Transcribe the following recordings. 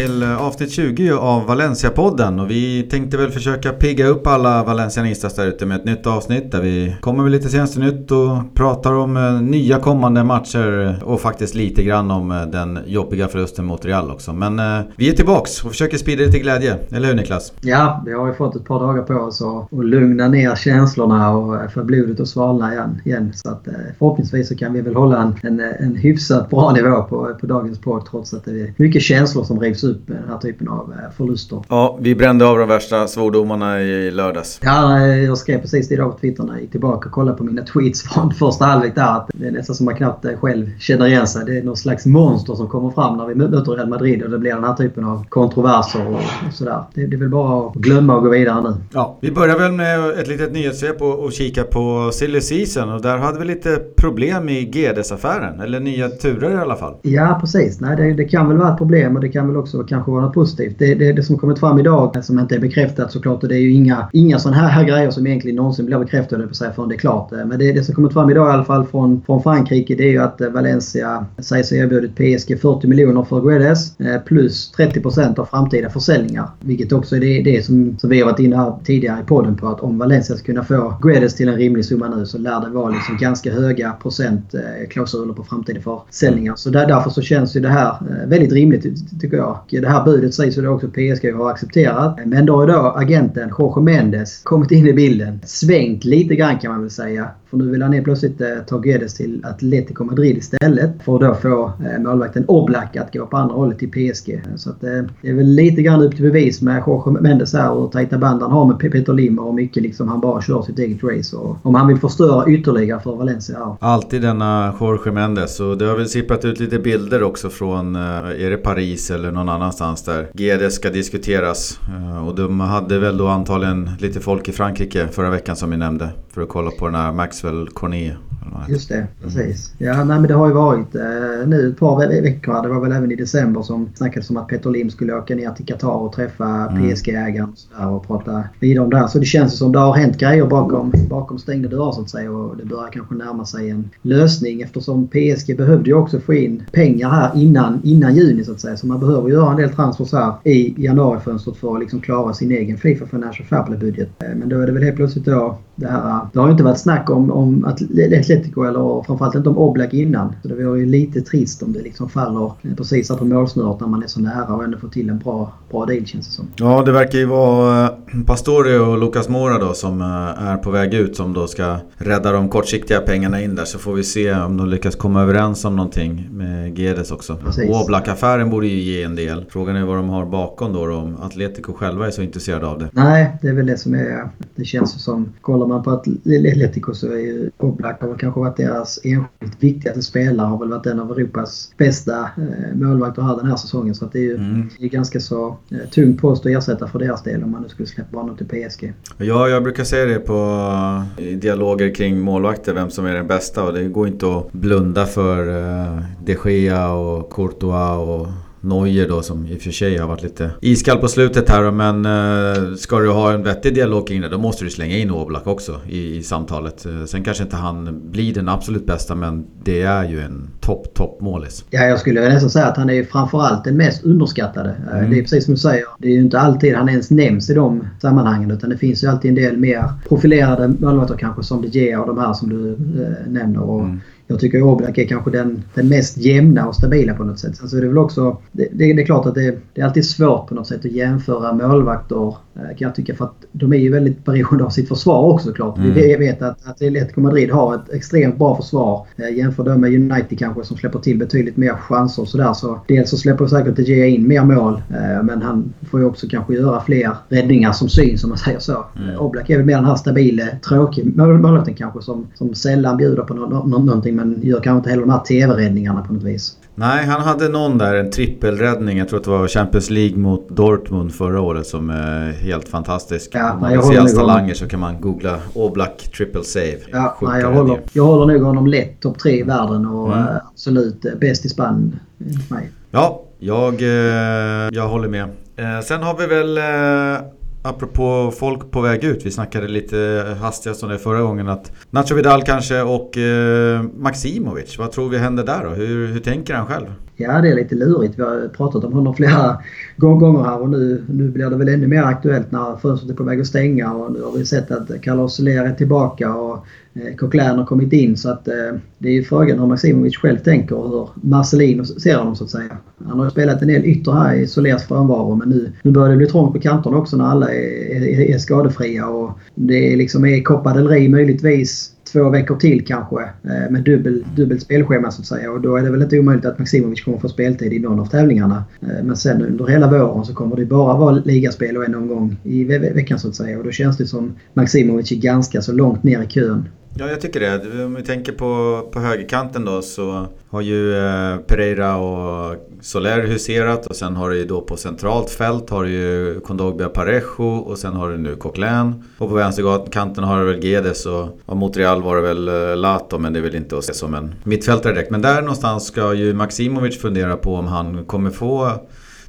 till eh, avsnitt 20 av Valencia-podden och vi tänkte väl försöka pigga upp alla valencianistas där ute med ett nytt avsnitt där vi kommer med lite senaste nytt och pratar om eh, nya kommande matcher och faktiskt lite grann om eh, den jobbiga förlusten mot Real också. Men vi är tillbaks och försöker sprida lite glädje, eller hur Niklas? Ja, vi har ju fått ett par dagar på oss att lugna ner känslorna och få blodet att svalna igen. igen. Så att förhoppningsvis så kan vi väl hålla en, en, en hyfsat bra nivå på, på dagens podd trots att det är mycket känslor som rivs upp med den här typen av eh, förluster. Ja, vi brände av de värsta svordomarna i lördags. Ja, jag skrev precis det idag på Twitter när jag gick tillbaka och kollade på mina tweets från första halvlek där. Att det är nästan som man knappt eh, själv känner igen sig. Det är någon slags monster som kommer fram när vi möter Real Madrid och det blir den här typen av kontroverser och sådär. Det, är väl bara att glömma och gå vidare nu. Ja, vi börjar väl med ett litet nyhetssvep och, och kika på silly season och där hade vi lite problem i GDS-affären. Eller nya turer i alla fall. Ja, precis. Nej, det, det kan väl vara ett problem och det kan väl också kanske vara något positivt. Det, det, det som kommit fram idag, som inte är bekräftat såklart, och det är ju inga, inga sådana här, här grejer som egentligen någonsin blir bekräftade på sig förrän det är klart. Men det, det som kommit fram idag i alla fall från, från Frankrike det är ju att Valencia säger sig erbjudit PSG 40 miljoner för Guedes eh, plus 30% av framtida försäljningar. Vilket också är det, det som, som vi har varit inne här tidigare i podden på att om Valencia ska kunna få Guedes till en rimlig summa nu så lär det vara liksom ganska höga procentklausuler eh, på framtida försäljningar. Så där, därför så känns ju det här eh, väldigt rimligt tycker jag. Det här budet sägs ju också PSG har accepterat. Men då har då agenten Jorge Mendes kommit in i bilden. Svängt lite grann kan man väl säga. För nu vill han helt plötsligt eh, ta Guedes till Atletico Madrid istället. För att då få eh, målvakten Oblak att gå på andra hållet till PSG. Så att, eh, det är väl lite grann upp till bevis med Jorge Mendes här och tajta band han har med Peter Lim och mycket liksom han bara kör sitt eget race. Och om han vill förstöra ytterligare för Valencia. Ja. Alltid denna Jorge Mendes och det har väl sipprat ut lite bilder också från, är det Paris eller någon annanstans där GD ska diskuteras. Eh, och de hade väl då antagligen lite folk i Frankrike förra veckan som vi nämnde. För att kolla på den här Maxwell Cornet Just det, precis. Ja, nej, men det har ju varit eh, nu ett par veckor. Det var väl även i december som snackades om att Peter Lim skulle åka ner till Qatar och träffa mm. PSG-ägaren och, och prata vidare om det här. Så det känns som det har hänt grejer bakom, bakom stängda dörrar så att säga. Och det börjar kanske närma sig en lösning eftersom PSG behövde ju också få in pengar här innan, innan juni så att säga. Så man behöver göra en del transfers här i januarifönstret för att liksom klara sin egen Fifa Financial Fair Play-budget. Eh, men då är det väl helt plötsligt då det här. Det har ju inte varit snack om, om Atletico eller framförallt inte om Oblak innan. Så det vore ju lite trist om det liksom faller precis på målsnöret när man är så nära och ändå får till en bra, bra deal känns det som. Ja, det verkar ju vara eh, Pastore och Lucas Mora då som eh, är på väg ut som då ska rädda de kortsiktiga pengarna in där. Så får vi se om de lyckas komma överens om någonting med Gedes också. Oblak-affären borde ju ge en del. Frågan är vad de har bakom då, då om Atletico själva är så intresserade av det. Nej, det är väl det som är... Det känns som... Kollar man på Atletico så är ju Oblak kanske varit deras enskilt viktigaste spelare. Har väl varit en av Europas bästa eh, målvakter här den här säsongen. Så att det är ju mm. det är ganska så eh, tung post att ersätta för deras del om man nu skulle släppa honom till PSG. Ja, jag brukar säga det på i dialoger kring målvakter, vem som är den bästa. Och det går inte att blunda för eh, de Gea och Courtois och Neuer då som i och för sig har varit lite iskall på slutet här men eh, ska du ha en vettig dialog kring det då måste du slänga in Oblak också i, i samtalet. Eh, sen kanske inte han blir den absolut bästa men det är ju en topp, topp målis. Ja, jag skulle nästan säga att han är framförallt den mest underskattade. Eh, mm. Det är precis som du säger. Det är ju inte alltid han ens nämns i de sammanhangen utan det finns ju alltid en del mer profilerade målvakter kanske som De Gea och de här som du eh, nämner. Och mm. Jag tycker Oblak är kanske den, den mest jämna och stabila på något sätt. Sen så är det väl också... Det, det, det är klart att det, det, är alltid svårt på något sätt att jämföra målvakter Eh, kan jag tycka. För att de är ju väldigt beroende av sitt försvar också såklart. Mm. Vi vet att, att Atletico Madrid har ett extremt bra försvar. Eh, jämför då med United kanske som släpper till betydligt mer chanser och sådär. Så dels så släpper säkert De Gea in mer mål. Eh, men han får ju också kanske göra fler räddningar som syns om man säger så. Mm. Oblak är väl mer den här stabila, tråkiga målvakten kanske som, som sällan bjuder på no no någonting men gör kanske inte heller de här TV-räddningarna på något vis. Nej, han hade någon där, en trippelräddning. Jag tror att det var Champions League mot Dortmund förra året som är helt fantastisk. Ja, Om man vill se hans talanger så kan man googla Oblak triple save. Ja, nej, jag, håller, jag håller nog honom lätt topp tre i världen och mm. absolut eh, bäst i Spanien. Ja, jag, eh, jag håller med. Eh, sen har vi väl Apropå folk på väg ut, vi snackade lite hastigast om det förra gången att Nacho Vidal kanske och eh, Maximovic, vad tror vi händer där då? Hur, hur tänker han själv? Ja, det är lite lurigt. Vi har pratat om honom flera gånger här och nu, nu blir det väl ännu mer aktuellt när fönstret är på väg att stänga och nu har vi sett att Carlos Soler är tillbaka och eh, Coquelin har kommit in så att eh, det är ju frågan hur Maximovic själv tänker och hur Marcelino ser honom så att säga. Han har ju spelat en del ytter här i Solers frånvaro men nu, nu börjar det bli trångt på kanterna också när alla är, är, är skadefria och det är liksom är Copa del Rey möjligtvis två veckor till kanske eh, med dubbel, dubbelt spelschema så att säga. Och då är det väl inte omöjligt att Maximovic kommer få speltid i någon av tävlingarna. Eh, men sen under hela våren så kommer det bara vara ligaspel och en omgång i ve veckan så att säga. Och då känns det som Maximovic är ganska så långt ner i kön. Ja, jag tycker det. Om vi tänker på, på högerkanten då så har ju eh, Pereira och Soler huserat och sen har du ju då på centralt fält har du ju Kondogbia Parejo och sen har du nu Coquelin. Och på vänsterkanten har du väl Gedes och, och mot Real var det väl eh, Lato men det är väl inte att se som en mittfältare direkt. Men där någonstans ska ju Maximovic fundera på om han kommer få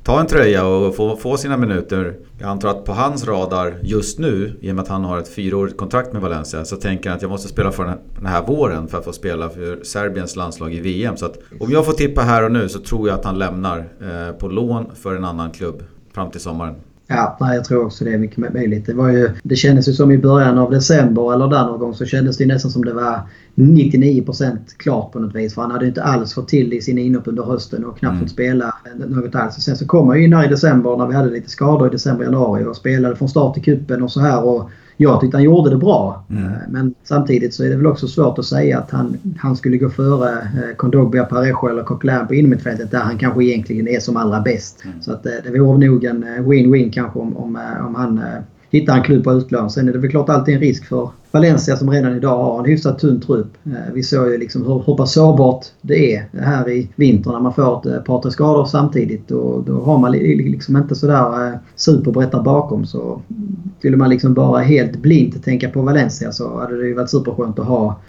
ta en tröja och få, få sina minuter. Jag antar att på hans radar just nu, i och med att han har ett fyraårigt kontrakt med Valencia, så tänker han att jag måste spela för den här våren för att få spela för Serbiens landslag i VM. Så att om jag får tippa här och nu så tror jag att han lämnar eh, på lån för en annan klubb fram till sommaren. Ja, nej, jag tror också det är mycket möjligt. Det, var ju, det kändes ju som i början av december eller där någon gång så kändes det nästan som det var 99% klart på något vis. För han hade inte alls fått till det i sina inhopp under hösten och knappt mm. fått spela något alls. Sen så kom han ju in här i december när vi hade lite skador i december, januari och spelade från start i kuppen och så här. Och jag tyckte han gjorde det bra. Mm. Men samtidigt så är det väl också svårt att säga att han, han skulle gå före eh, Kondogbia, Parejo eller Coquelin på innermittfältet där han kanske egentligen är som allra bäst. Mm. Så att eh, det vore nog en win-win kanske om, om, om han hittar en klubb på utlån. Sen är det väl klart alltid en risk för Valencia som redan idag har en hyfsat tunn trupp. Eh, vi såg ju liksom hur, hur pass sårbart det är här i vinter när man får ett eh, par tre skador samtidigt. Och då har man liksom inte sådär eh, superbrett där bakom. Så skulle man liksom bara helt blint tänka på Valencia så hade det ju varit superskönt att ha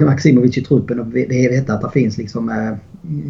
Maximovic i truppen och veta att det finns liksom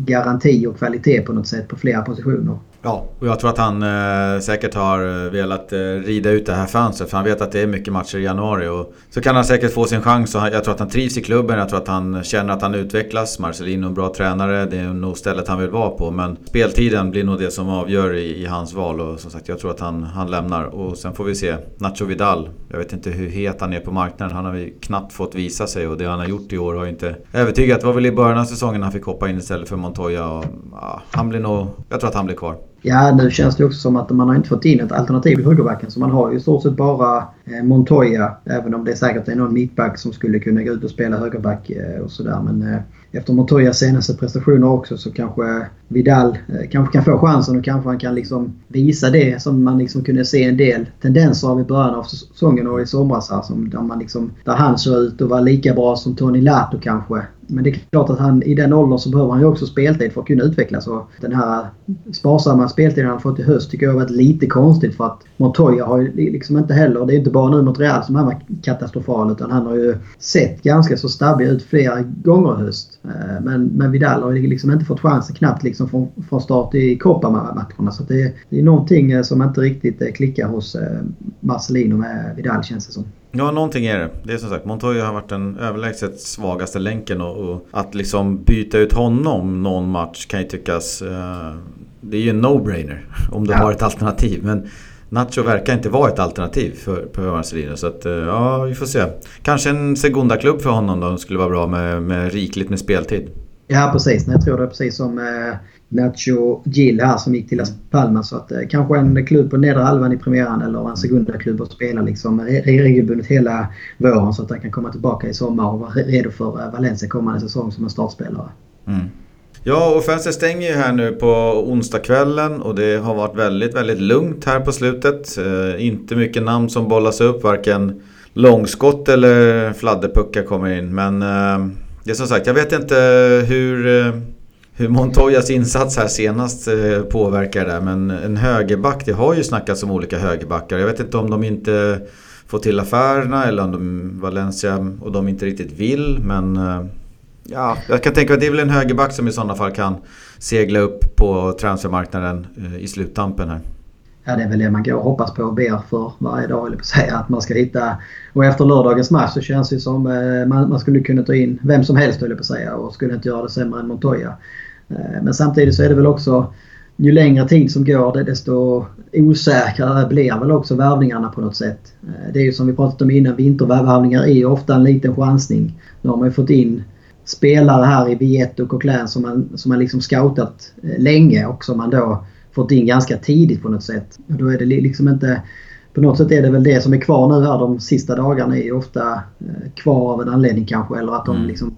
garanti och kvalitet på något sätt på flera positioner. Ja, och jag tror att han eh, säkert har eh, velat eh, rida ut det här fönstret. För han vet att det är mycket matcher i januari. Och så kan han säkert få sin chans. Och jag tror att han trivs i klubben. Jag tror att han känner att han utvecklas. Marcelino är en bra tränare. Det är nog stället han vill vara på. Men speltiden blir nog det som avgör i, i hans val. Och som sagt, jag tror att han, han lämnar. Och sen får vi se. Nacho Vidal. Jag vet inte hur het han är på marknaden. Han har ju knappt fått visa sig. Och det han har gjort i år har ju inte övertygat. Det var väl i början av säsongen han fick hoppa in istället för Montoya. Och, ja, han blir nog... Jag tror att han blir kvar. Ja, nu känns det också som att man har inte fått in ett alternativ i högerbacken. Så man har ju i stort sett bara eh, Montoya. Även om det säkert är någon mittback som skulle kunna gå ut och spela högerback eh, och sådär. Men eh, efter Montoyas senaste prestationer också så kanske Vidal kanske kan få chansen och kanske han kan liksom visa det som man liksom kunde se en del tendenser av i början av säsongen och i somras här. Som, där, man liksom, där han såg ut att vara lika bra som Tony Lato kanske. Men det är klart att han i den åldern så behöver han ju också speltid för att kunna utvecklas. Och den här sparsamma speltiden han fått i höst tycker jag har varit lite konstigt för att Montoya har ju liksom inte heller, det är inte bara nu mot Real som han var katastrofal utan han har ju sett ganska så stabbig ut flera gånger i höst. Eh, men, men Vidal har ju liksom inte fått chansen knappt liksom från, från start i Copa-matcherna. Så det, det är någonting eh, som inte riktigt eh, klickar hos Marcelino med Vidal känns det som. Ja, någonting är det. Det är som sagt, Montoya har varit den överlägset svagaste länken och, och, att liksom byta ut honom någon match kan ju tyckas... Uh, det är ju en no-brainer om du ja. har ett alternativ. Men Nacho verkar inte vara ett alternativ för, för Marcelino. Så att, uh, ja, vi får se. Kanske en segunda-klubb för honom då skulle vara bra med, med rikligt med speltid. Ja, precis. Jag tror det är precis som eh, Nacho Gil här som gick till Las Palmas. Så att, eh, kanske en klubb på nedre halvan i premiären eller en segunda klubb och spela liksom regelbundet hela våren så att han kan komma tillbaka i sommar och vara redo för eh, Valencia kommande säsong som en startspelare. Mm. Ja, och fönstret stänger ju här nu på onsdagskvällen och det har varit väldigt, väldigt lugnt här på slutet. Eh, inte mycket namn som bollas upp, varken långskott eller fladderpuckar kommer in. Men eh, det är som sagt, jag vet inte hur eh, hur Montoyas insats här senast eh, påverkar det. Men en högerback, det har ju snackats om olika högerbackar. Jag vet inte om de inte får till affärerna eller om de, Valencia och de inte riktigt vill. Men eh, ja, jag kan tänka mig att det är väl en högerback som i sådana fall kan segla upp på transfermarknaden eh, i sluttampen här. Ja, det är väl det man går och hoppas på och ber för varje dag, eller på säga. Att man ska hitta... Och efter lördagens match så känns det som eh, man, man skulle kunna ta in vem som helst, eller på säga. Och skulle inte göra det sämre än Montoya. Eh, men samtidigt så är det väl också ju längre tid som går desto osäkrare blir väl också värvningarna på något sätt. Eh, det är ju som vi pratat om innan, vintervärvningar är ju ofta en liten chansning. Nu har man ju fått in spelare här i Viet och Coquelin som man, som man liksom scoutat länge och som man då fått in ganska tidigt på något sätt. Och då är det liksom inte... På något sätt är det väl det som är kvar nu här de sista dagarna är ju ofta eh, kvar av en anledning kanske. Eller att de mm. liksom...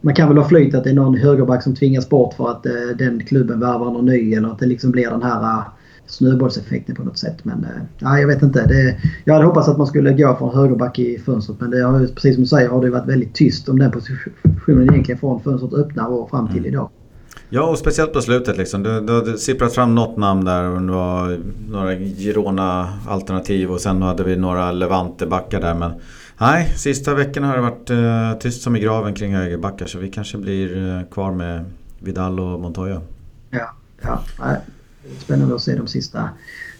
Man kan väl ha flyt att det är någon högerback som tvingas bort för att eh, den klubben värvar någon ny eller att det liksom blir den här uh, snöbollseffekten på något sätt. Men uh, jag vet inte. Det, jag hade hoppats att man skulle gå från högerback i fönstret men det har, precis som du säger har det varit väldigt tyst om den positionen egentligen från fönstret öppnar och fram till mm. idag. Ja, och speciellt på slutet liksom. Det, det, det sipprat fram något namn där och det var några Girona-alternativ och sen hade vi några Levante-backar där. Men nej, sista veckan har det varit eh, tyst som i graven kring högerbackar så vi kanske blir eh, kvar med Vidal och Montoya. Ja, ja. Spännande att se de sista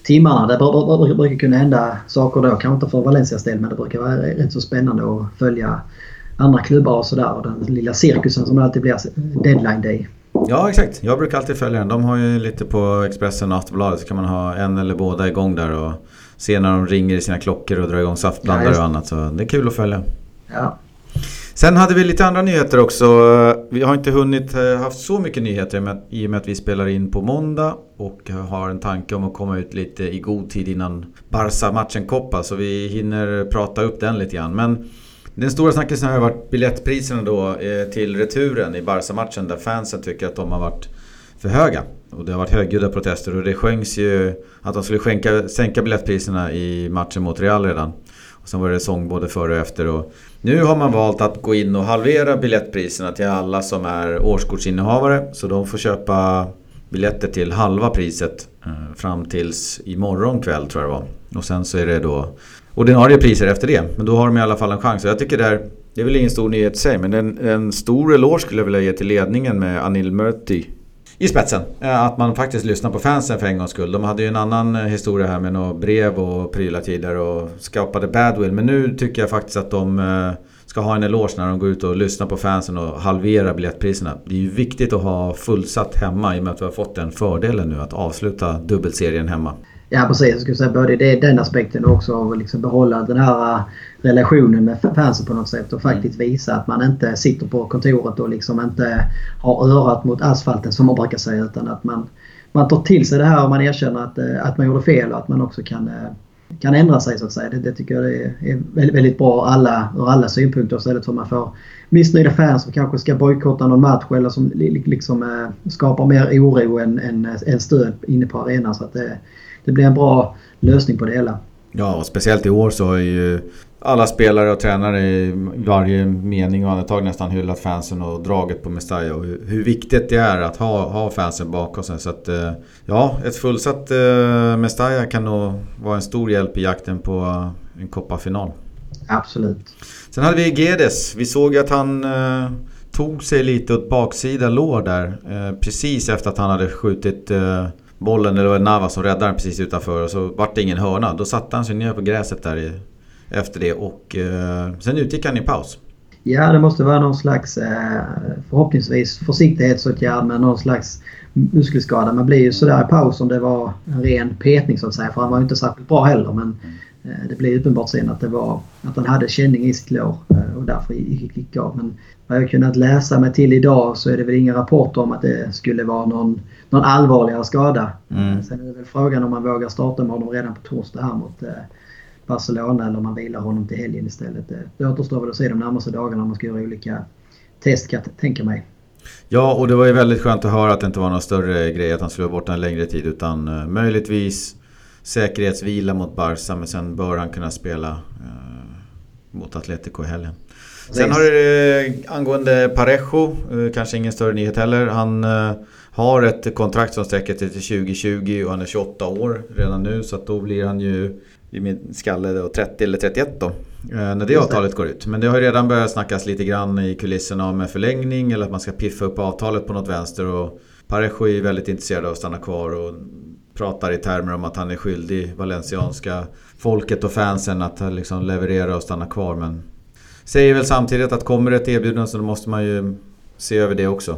timmarna. Det brukar, brukar kunna hända saker då. Kanske inte för Valencias del men det brukar vara rätt så spännande att följa andra klubbar och sådär. Och den lilla cirkusen som det alltid blir deadline day. Ja exakt, jag brukar alltid följa den. De har ju lite på Expressen och Aftonbladet så kan man ha en eller båda igång där och se när de ringer i sina klockor och drar igång saftblandare ja, och annat. Så det är kul att följa. Ja. Sen hade vi lite andra nyheter också. Vi har inte hunnit eh, haft så mycket nyheter i och med att vi spelar in på måndag och har en tanke om att komma ut lite i god tid innan Barca-matchen Koppa så vi hinner prata upp den lite grann. Men den stora snackisen har ju varit biljettpriserna då eh, till returen i Barca-matchen där fansen tycker att de har varit för höga. Och det har varit högljudda protester och det sjöngs ju att de skulle skänka, sänka biljettpriserna i matchen mot Real redan. Och sen var det sång både före och efter. Och nu har man valt att gå in och halvera biljettpriserna till alla som är årskortsinnehavare. Så de får köpa biljetter till halva priset eh, fram tills imorgon kväll tror jag det var. Och sen så är det då ordinarie priser efter det. Men då har de i alla fall en chans. Och jag tycker det här... det är väl ingen stor nyhet i sig men en, en stor eloge skulle jag vilja ge till ledningen med Anil Murti i spetsen. Eh, att man faktiskt lyssnar på fansen för en gångs skull. De hade ju en annan eh, historia här med några brev och prylar tidigare och skapade badwill. Men nu tycker jag faktiskt att de eh, ska ha en eloge när de går ut och lyssnar på fansen och halverar biljettpriserna. Det är ju viktigt att ha fullsatt hemma i och med att vi har fått den fördelen nu att avsluta dubbelserien hemma. Ja precis, jag skulle säga både det, den aspekten och också av liksom behålla den här äh, relationen med fansen på något sätt och mm. faktiskt visa att man inte sitter på kontoret och liksom inte har örat mot asfalten som man brukar säga utan att man, man tar till sig det här och man erkänner att, äh, att man gjorde fel och att man också kan, äh, kan ändra sig så att säga. Det, det tycker jag är, är väldigt, väldigt bra alla, ur alla synpunkter istället för att man får missnöjda fans som kanske ska bojkotta någon match eller som liksom skapar mer oro än, än, än stöd inne på arenan. Så att det, det blir en bra lösning på det hela. Ja, och speciellt i år så har ju alla spelare och tränare i varje mening och andetag nästan hyllat fansen och draget på Mestalla och hur viktigt det är att ha, ha fansen bakom sig. Så att eh, ja, ett fullsatt eh, Mestalla kan nog vara en stor hjälp i jakten på en kopparfinal. Absolut. Sen hade vi Gedes. Vi såg att han eh, tog sig lite åt baksida lår där. precis efter att han hade skjutit bollen, eller det var Navas som räddade den precis utanför och så vart det ingen hörna. Då satte han sig ner på gräset där i, efter det och eh, sen utgick han i paus. Ja, det måste vara någon slags eh, förhoppningsvis försiktighetsåtgärd med någon slags muskelskada. Man blir ju sådär i paus om det var en ren petning så att säga. För han var ju inte särskilt bra heller. Men det blev uppenbart sen att det var att han hade känning i sitt lår eh, och därför gick, gick av. Men vad jag kunnat läsa mig till idag så är det väl inga rapporter om att det skulle vara någon någon allvarligare skada. Mm. Sen är det väl frågan om man vågar starta med honom redan på torsdag här mot eh, Barcelona eller om man vilar honom till helgen istället. Det återstår väl att se de närmaste dagarna om man ska göra olika test kan jag tänka mig. Ja, och det var ju väldigt skönt att höra att det inte var någon större grej att han skulle vara borta en längre tid utan möjligtvis säkerhetsvila mot Barca men sen bör han kunna spela uh, mot Atletico i helgen. Sen har det uh, angående Parejo, kanske ingen större nyhet heller. Han har ett kontrakt som sträcker sig till 2020 och han är 28 år redan nu så att då blir han ju i min skalle då, 30 eller 31 då. Eh, när det avtalet går ut. Men det har ju redan börjat snackas lite grann i kulisserna om en förlängning eller att man ska piffa upp avtalet på något vänster. Och Parejo är väldigt intresserad av att stanna kvar och pratar i termer om att han är skyldig valencianska folket och fansen att liksom leverera och stanna kvar. Men säger väl samtidigt att kommer det ett erbjudande så måste man ju se över det också.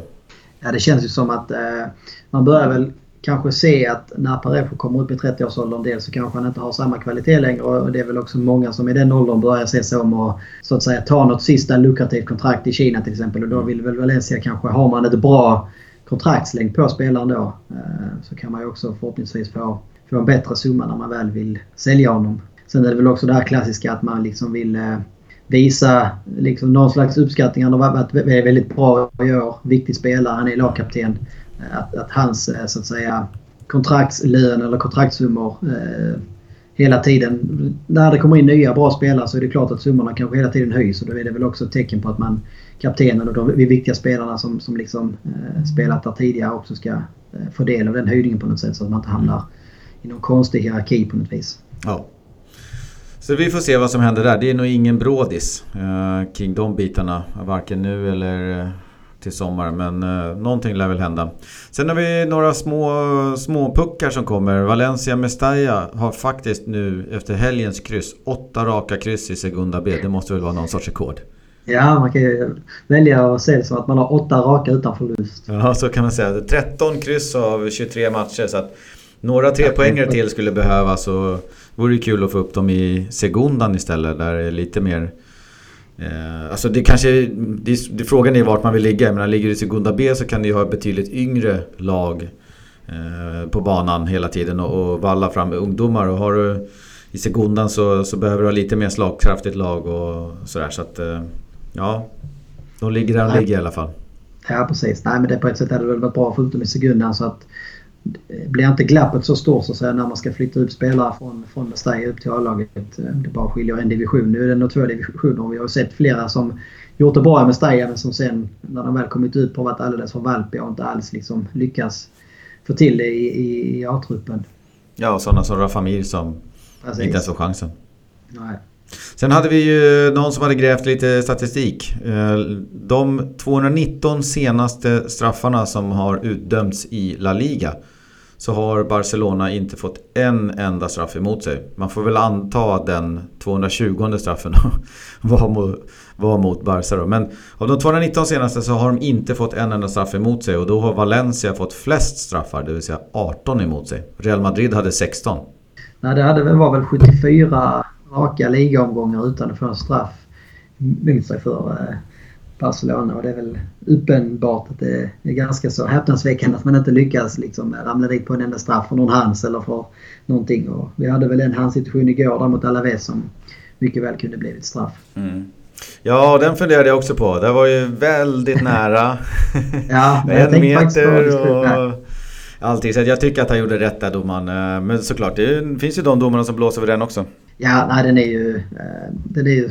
Ja, det känns ju som att eh, man börjar väl kanske se att när Parejo kommer upp i 30-årsåldern dels så kanske han inte har samma kvalitet längre och det är väl också många som i den åldern börjar se sig om och så att säga ta något sista lukrativt kontrakt i Kina till exempel och då vill väl Valencia kanske, har man ett bra kontraktslängd på spelaren då eh, så kan man ju också förhoppningsvis få, få en bättre summa när man väl vill sälja honom. Sen är det väl också det här klassiska att man liksom vill eh, visa liksom någon slags uppskattning. Han har varit väldigt bra i år. Viktig spelare. Han är lagkapten. Eh, att, att hans så att säga kontraktslön eller kontraktssummor eh, hela tiden. När det kommer in nya bra spelare så är det klart att summorna kanske hela tiden höjs och då är det väl också ett tecken på att man kaptenen och de viktiga spelarna som, som liksom eh, spelat där tidigare också ska eh, få del av den höjningen på något sätt så att man inte hamnar i någon konstig hierarki på något vis. Ja. Så vi får se vad som händer där. Det är nog ingen brådis eh, kring de bitarna. Varken nu eller eh, till sommaren. Men eh, någonting lär väl hända. Sen har vi några små, små puckar som kommer. Valencia Mestalla har faktiskt nu efter helgens kryss åtta raka kryss i Segunda B. Det måste väl vara någon sorts rekord. Ja, man kan ju välja att se det som att man har åtta raka utan förlust. Ja, så kan man säga. 13 kryss av 23 matcher. Så att några tre poänger till skulle behövas. Och vore det kul att få upp dem i Segundan istället. Där det är lite mer... Eh, alltså det kanske... Det, det, frågan är vart man vill ligga. Menar, ligger du i Segunda B så kan du ju ha betydligt yngre lag eh, på banan hela tiden och, och valla fram ungdomar. Och har du i Segundan så, så behöver du ha lite mer slagkraftigt lag och sådär. Så att... Eh, ja, de ligger där de ligger i alla fall. Ja precis. Nej men det på ett sätt hade det väl varit bra att få ut dem i Segundan så att blir inte glappet så stort så att säga, när man ska flytta ut spelare från, från Mestalla upp till A-laget. Det bara skiljer en division. Nu är det nog två divisioner vi har sett flera som gjort det bra i Mestalla men som sen när de väl kommit ut har varit alldeles för valpiga och inte alls liksom lyckas få till det i, i, i A-truppen. Ja, och sådana som Rafa Mir som Precis. inte ens får chansen. Nej. Sen hade vi ju någon som hade grävt lite statistik. Eh, de 219 senaste straffarna som har utdömts i La Liga så har Barcelona inte fått en enda straff emot sig. Man får väl anta att den 220 straffen var mot, var mot Barca då. Men av de 219 senaste så har de inte fått en enda straff emot sig och då har Valencia fått flest straffar, det vill säga 18 emot sig. Real Madrid hade 16. Nej, det hade, var väl 74 raka ligaomgångar utan att få en straff mot sig för eh, Barcelona och det är väl uppenbart att det är ganska så häpnadsväckande att man inte lyckas liksom ramla dit på en enda straff för någon hands eller för någonting. Och vi hade väl en handsituation igår där mot Alaves som mycket väl kunde blivit straff. Mm. Ja, den funderade jag också på. Det var ju väldigt nära. ja, en meter och allting. Så jag tycker att han gjorde rätt där domaren. Men såklart, det finns ju de domarna som blåser över den också. Ja, nej den är ju... Eh, den är ju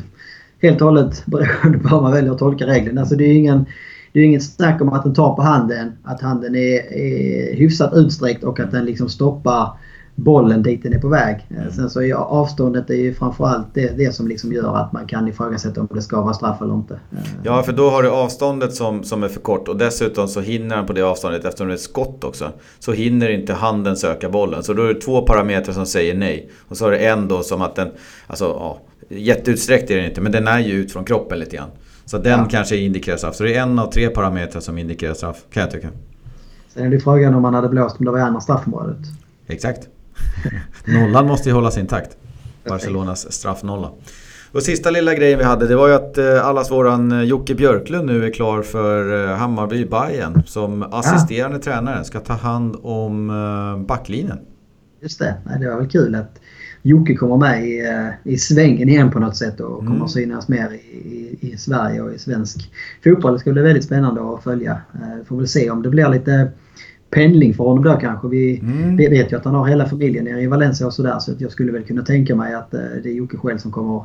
helt och hållet beroende på hur man väljer att tolka reglerna. Alltså det är ingen, det är inget snack om att den tar på handen. Att handen är, är hyfsat utsträckt och att den liksom stoppar bollen dit den är på väg. Mm. Sen så är avståndet är ju framförallt det, det som liksom gör att man kan ifrågasätta om det ska vara straff eller inte. Ja, för då har du avståndet som, som är för kort och dessutom så hinner han på det avståndet eftersom det är ett skott också. Så hinner inte handen söka bollen. Så då är det två parametrar som säger nej. Och så har du en då som att den, alltså ja, jätteutsträckt är den inte men den är ju ut från kroppen lite grann. Så den ja. kanske indikerar straff. Så det är en av tre parametrar som indikerar straff, kan jag tycka. Sen är det frågan om man hade blåst om det var i andra straffområdet. Exakt. Nollan måste ju hållas intakt. Barcelonas straffnolla. Och sista lilla grejen vi hade det var ju att eh, allas våran eh, Jocke Björklund nu är klar för eh, Hammarby Bayern som assisterande ja. tränare. Ska ta hand om backlinjen. Just det, Nej, det var väl kul att Jocke kommer med i, i svängen igen på något sätt och kommer mm. synas mer i, i, i, Sverige och i svensk fotboll. Det ska bli väldigt spännande att följa. Får väl se om det blir lite pendling för honom då kanske. Vi, mm. vi vet ju att han har hela familjen nere i Valencia och sådär så att jag skulle väl kunna tänka mig att eh, det är Jocke själv som kommer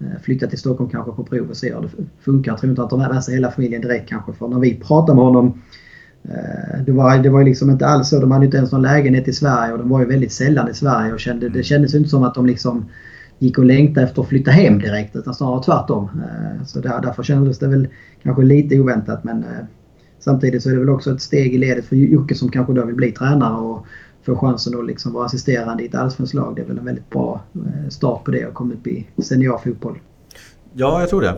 eh, flytta till Stockholm kanske på prov och se hur det funkar. Jag tror inte att de har med sig hela familjen direkt kanske för när vi pratade med honom eh, det var, det var liksom inte alls så. De hade inte ens någon lägenhet i Sverige och de var ju väldigt sällan i Sverige och kände, det kändes inte som att de liksom gick och längtade efter att flytta hem direkt utan snarare tvärtom. Så där, därför kändes det väl kanske lite oväntat men Samtidigt så är det väl också ett steg i ledet för Jocke som kanske då vill bli tränare och få chansen att liksom vara assisterande i ett allsvenskt lag. Det är väl en väldigt bra eh, start på det och komma upp i seniorfotboll. Ja, jag tror det.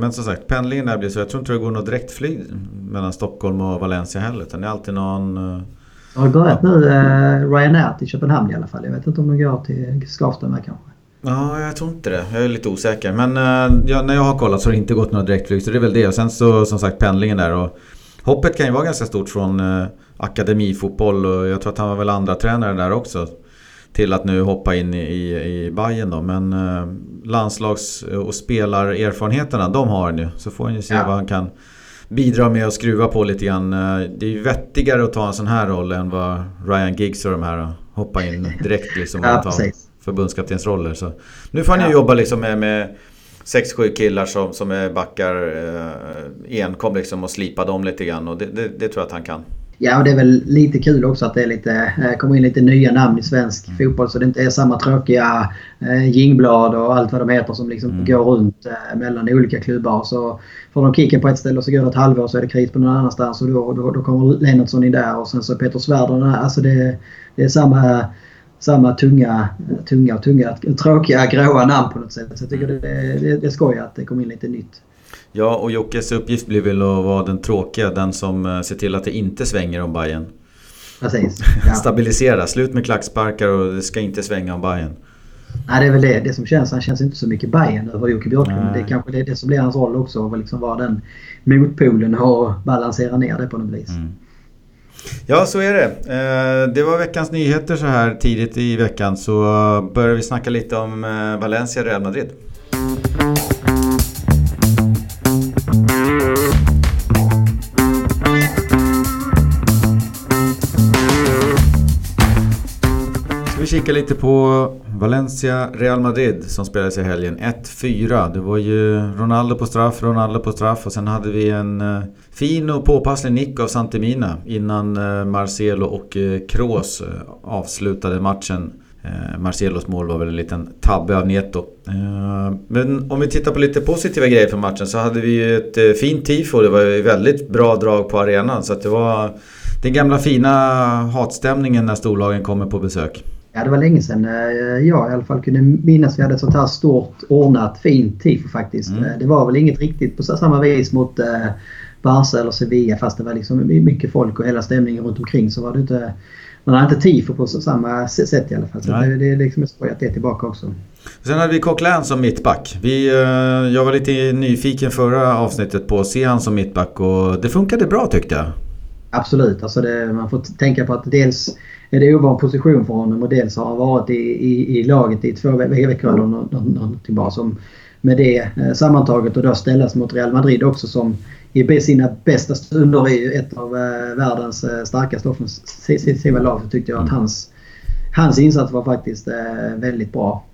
Men som sagt, pendlingen där blir så. Jag tror inte det går något direktflyg mellan Stockholm och Valencia heller. Utan det är alltid någon... Det har börjat nu, Ryanair till Köpenhamn i alla fall. Jag vet inte om de går till Skavsta med kanske. Ja, jag tror inte det. Jag är lite osäker. Men ja, när jag har kollat så har det inte gått några direktflyg. Så det är väl det. Och sen så som sagt pendlingen där. Och hoppet kan ju vara ganska stort från akademifotboll. Och jag tror att han var väl andra tränare där också till att nu hoppa in i, i Bayern då. Men eh, landslags och spelarerfarenheterna, de har han ju. Så får han ju se ja. vad han kan bidra med och skruva på lite grann. Eh, det är ju vettigare att ta en sån här roll än vad Ryan Giggs och de här hoppa in direkt liksom och ta förbundskaptensroller. Så nu får han ju jobba liksom med, med 6-7 killar som, som är backar eh, enkom liksom och slipa dem lite grann. Och det, det, det tror jag att han kan. Ja, och det är väl lite kul också att det är lite, eh, kommer in lite nya namn i svensk mm. fotboll så det inte är samma tråkiga eh, Jingblad och allt vad de heter som liksom mm. går runt eh, mellan olika klubbar. Så får de kicken på ett ställe och så går det ett halvår så är det kris på någon annanstans och då, då, då kommer Lennartsson in där och sen så Peter Svärd Alltså det, det är samma samma tunga, tunga tunga, tråkiga gråa namn på något sätt. Så jag tycker det, det, det är skoj att det kommer in lite nytt. Ja, och Jockes uppgift blir väl att vara den tråkiga, den som eh, ser till att det inte svänger om Bayern. Precis. Ja. Stabilisera, slut med klacksparkar och det ska inte svänga om Bayern. Nej, det är väl det, det som känns. Han känns inte så mycket Bayern över Jocke Björklund. Det är kanske det, det som blir hans roll också. Att liksom vara den motpolen och balansera ner det på något vis. Mm. Ja, så är det. Eh, det var veckans nyheter så här tidigt i veckan. Så börjar vi snacka lite om eh, Valencia Real Madrid. Kika lite på Valencia Real Madrid som spelades i helgen. 1-4. Det var ju Ronaldo på straff, Ronaldo på straff och sen hade vi en eh, fin och påpasslig nick av Santemina innan eh, Marcelo och eh, Kroos avslutade matchen. Marcelos mål var väl en liten tabbe av Neto. Men om vi tittar på lite positiva grejer för matchen så hade vi ju ett fint tifo. Det var ju väldigt bra drag på arenan så att det var den gamla fina hatstämningen när storlagen kommer på besök. Ja, det var länge sedan eh, jag i alla fall kunde minnas vi hade ett sånt här stort ordnat fint tifo faktiskt. Mm. Eh, det var väl inget riktigt på samma vis mot eh, Barca eller Sevilla fast det var liksom mycket folk och hela stämningen runt omkring så var det inte... Man hade inte tifo på samma sätt i alla fall. Så det, det är liksom skoj att det är tillbaka också. Sen hade vi Coquelin som mittback. Vi, jag var lite nyfiken förra avsnittet på att se han som mittback och det funkade bra tyckte jag. Absolut. Alltså det, man får tänka på att dels är det ovan position för honom och dels har han varit i, i, i laget i två veckor eller någonting bara. Som med det eh, sammantaget och då ställas mot Real Madrid också som i sina bästa stunder är ett av eh, världens eh, starkaste offensiva lag. Så tyckte jag att mm. hans, hans insats var faktiskt väldigt bra.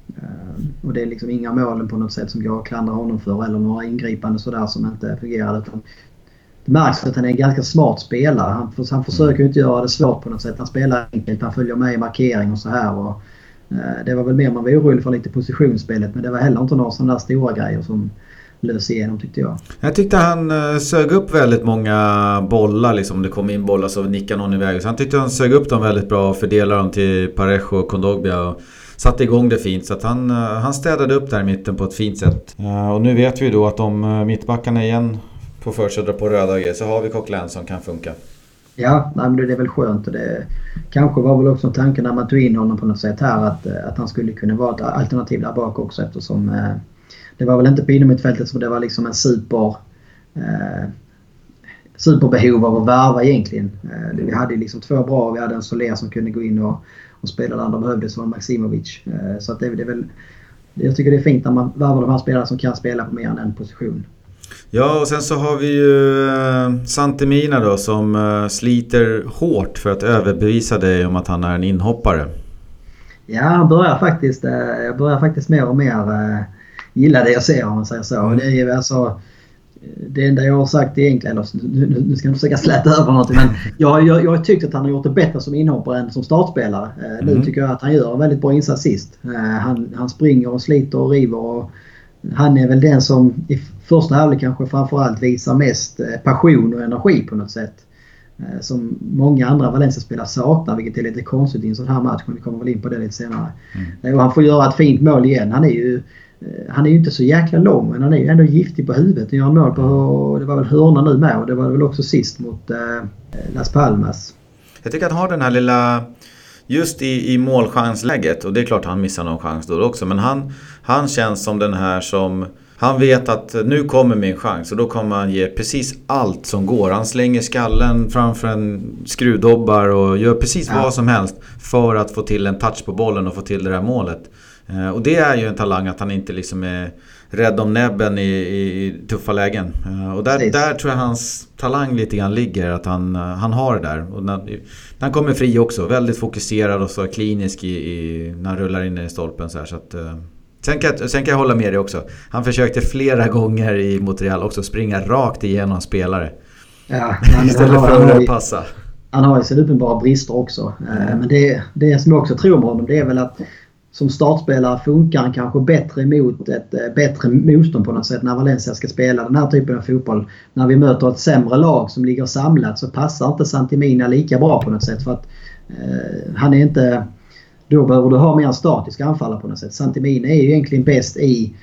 Och det är liksom inga målen på något sätt som jag klandrar honom för eller några ingripanden sådär som inte fungerade. Det märks att han är en ganska smart spelare. Han, han försöker inte göra det svårt på något sätt. Han spelar enkelt, han följer med i markering och så här. Och, eh, det var väl mer man var orolig för lite positionsspelet men det var heller inte några sådana där stora grejer som lös igenom tyckte jag. Jag tyckte han eh, sög upp väldigt många bollar liksom. Det kom in bollar så nickade någon iväg. Så han tyckte han sög upp dem väldigt bra och fördelade dem till Parejo och Kondogbia. Och satte igång det fint. Så att han, eh, han städade upp där i mitten på ett fint sätt. Och nu vet vi då att om eh, mittbackarna igen får för sig att dra på röda och grejer så har vi Coquelin som kan funka. Ja, nej, men det är väl skönt. Och det kanske var väl också tanken när man tog in honom på något sätt här att, eh, att han skulle kunna vara ett alternativ där bak också eftersom eh, det var väl inte på innermittfältet som det var liksom en super eh, superbehov av att värva egentligen. Eh, vi hade liksom två bra. Vi hade en Soler som kunde gå in och, och spela där andra behövdes var Maximovic. Eh, så att det, det är väl jag tycker det är fint när man värvar de här spelarna som kan spela på mer än en position. Ja, och sen så har vi ju eh, Santemina då som eh, sliter hårt för att överbevisa dig om att han är en inhoppare. Ja, han börjar faktiskt, eh, jag börjar faktiskt mer och mer gilla det jag ser om man säger så. Mm. Det är ju alltså, det enda jag har sagt egentligen, eller nu, nu ska jag inte försöka släta över någonting, men jag, jag, jag har tyckt att han har gjort det bättre som inhoppare än som startspelare. Mm. Nu tycker jag att han gör en väldigt bra insats sist. Han, han springer och sliter och river och han är väl den som första halvlek kanske framförallt visar mest eh, passion och energi på något sätt. Eh, som många andra Valencia-spelare saknar vilket är lite konstigt i en sån här match. Men vi kommer väl in på det lite senare. Mm. Eh, och han får göra ett fint mål igen. Han är ju han är ju inte så jäkla lång men han är ju ändå giftig på huvudet. Han gör mål på, det var väl hörna nu med och det var väl också sist mot eh, Las Palmas. Jag tycker att han har den här lilla Just i, i målchansläget och det är klart han missar någon chans då också men han, han känns som den här som han vet att nu kommer min chans och då kommer han ge precis allt som går. Han slänger skallen framför en skruvdobbar och gör precis ja. vad som helst för att få till en touch på bollen och få till det där målet. Eh, och det är ju en talang att han inte liksom är rädd om näbben i, i tuffa lägen. Eh, och där, där tror jag hans talang lite grann ligger. Att han, eh, han har det där. Och när, när han kommer fri också. Väldigt fokuserad och så klinisk i, i, när han rullar in i stolpen. Så, här, så att, sen, kan jag, sen kan jag hålla med dig också. Han försökte flera gånger i Montreal också springa rakt igenom spelare. Ja, han, Istället han för att passa. Han har ju sina uppenbara brister också. Mm. Men det, det som jag också tror med honom det är väl att som startspelare funkar han kanske bättre mot ett eh, bättre motstånd på något sätt när Valencia ska spela den här typen av fotboll. När vi möter ett sämre lag som ligger samlat så passar inte Santimina lika bra på något sätt. för att eh, han är inte... Då behöver du ha mer statiska anfallare på något sätt. Santimini är ju egentligen bäst i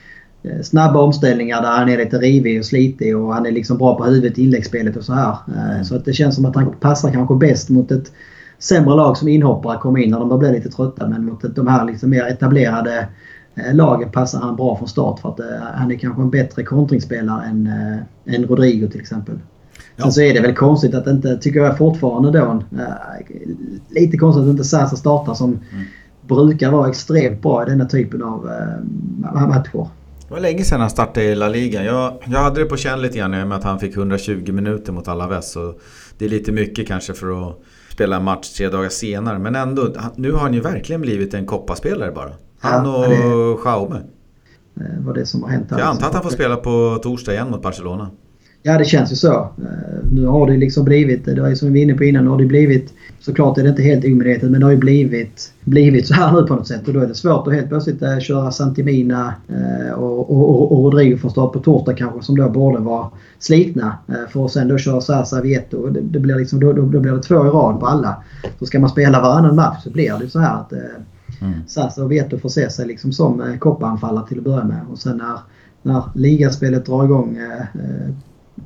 eh, snabba omställningar där han är lite rivig och slitig och han är liksom bra på huvudet i inläggsspelet och så här. Eh, så att det känns som att han passar kanske bäst mot ett sämre lag som inhoppare kommer in när de börjar bli lite trötta. Men mot de här liksom mer etablerade eh, lagen passar han bra från start för att han är kanske en bättre kontringsspelare än, än Rodrigo till exempel. Ja. Sen så är det väl konstigt att inte, tycker jag fortfarande då, uh, lite konstigt att inte Sasa startar som mm. brukar vara extremt bra i denna typen av uh, matcher. Det var länge sedan han startade i La Liga. Jag, jag hade det på känn lite grann med att han fick 120 minuter mot Alaves. det är lite mycket kanske för att spela en match tre dagar senare. Men ändå, nu har han ju verkligen blivit en koppaspelare bara. Han ja, och det... Jaume. Eh, vad det som har hänt. Jag antar att han får spela på torsdag igen mot Barcelona. Ja det känns ju så. Eh, nu har det liksom blivit, det var som vi var inne på innan, nu har det blivit Såklart är det inte helt omedvetet men det har ju blivit, blivit så här nu på något sätt och då är det svårt att helt plötsligt äh, köra Santimina äh, och, och, och, Rodrigo från start på torsdag kanske som då borde vara slitna. För att sen då köra Sasa Vieto. Det, det blir liksom, då, då, då, blir det två i rad på alla. Så ska man spela varannan match så blir det så här att mm. Sasa och Vieto får se sig liksom som kopparanfallare till att börja med. Och sen när, när ligaspelet drar igång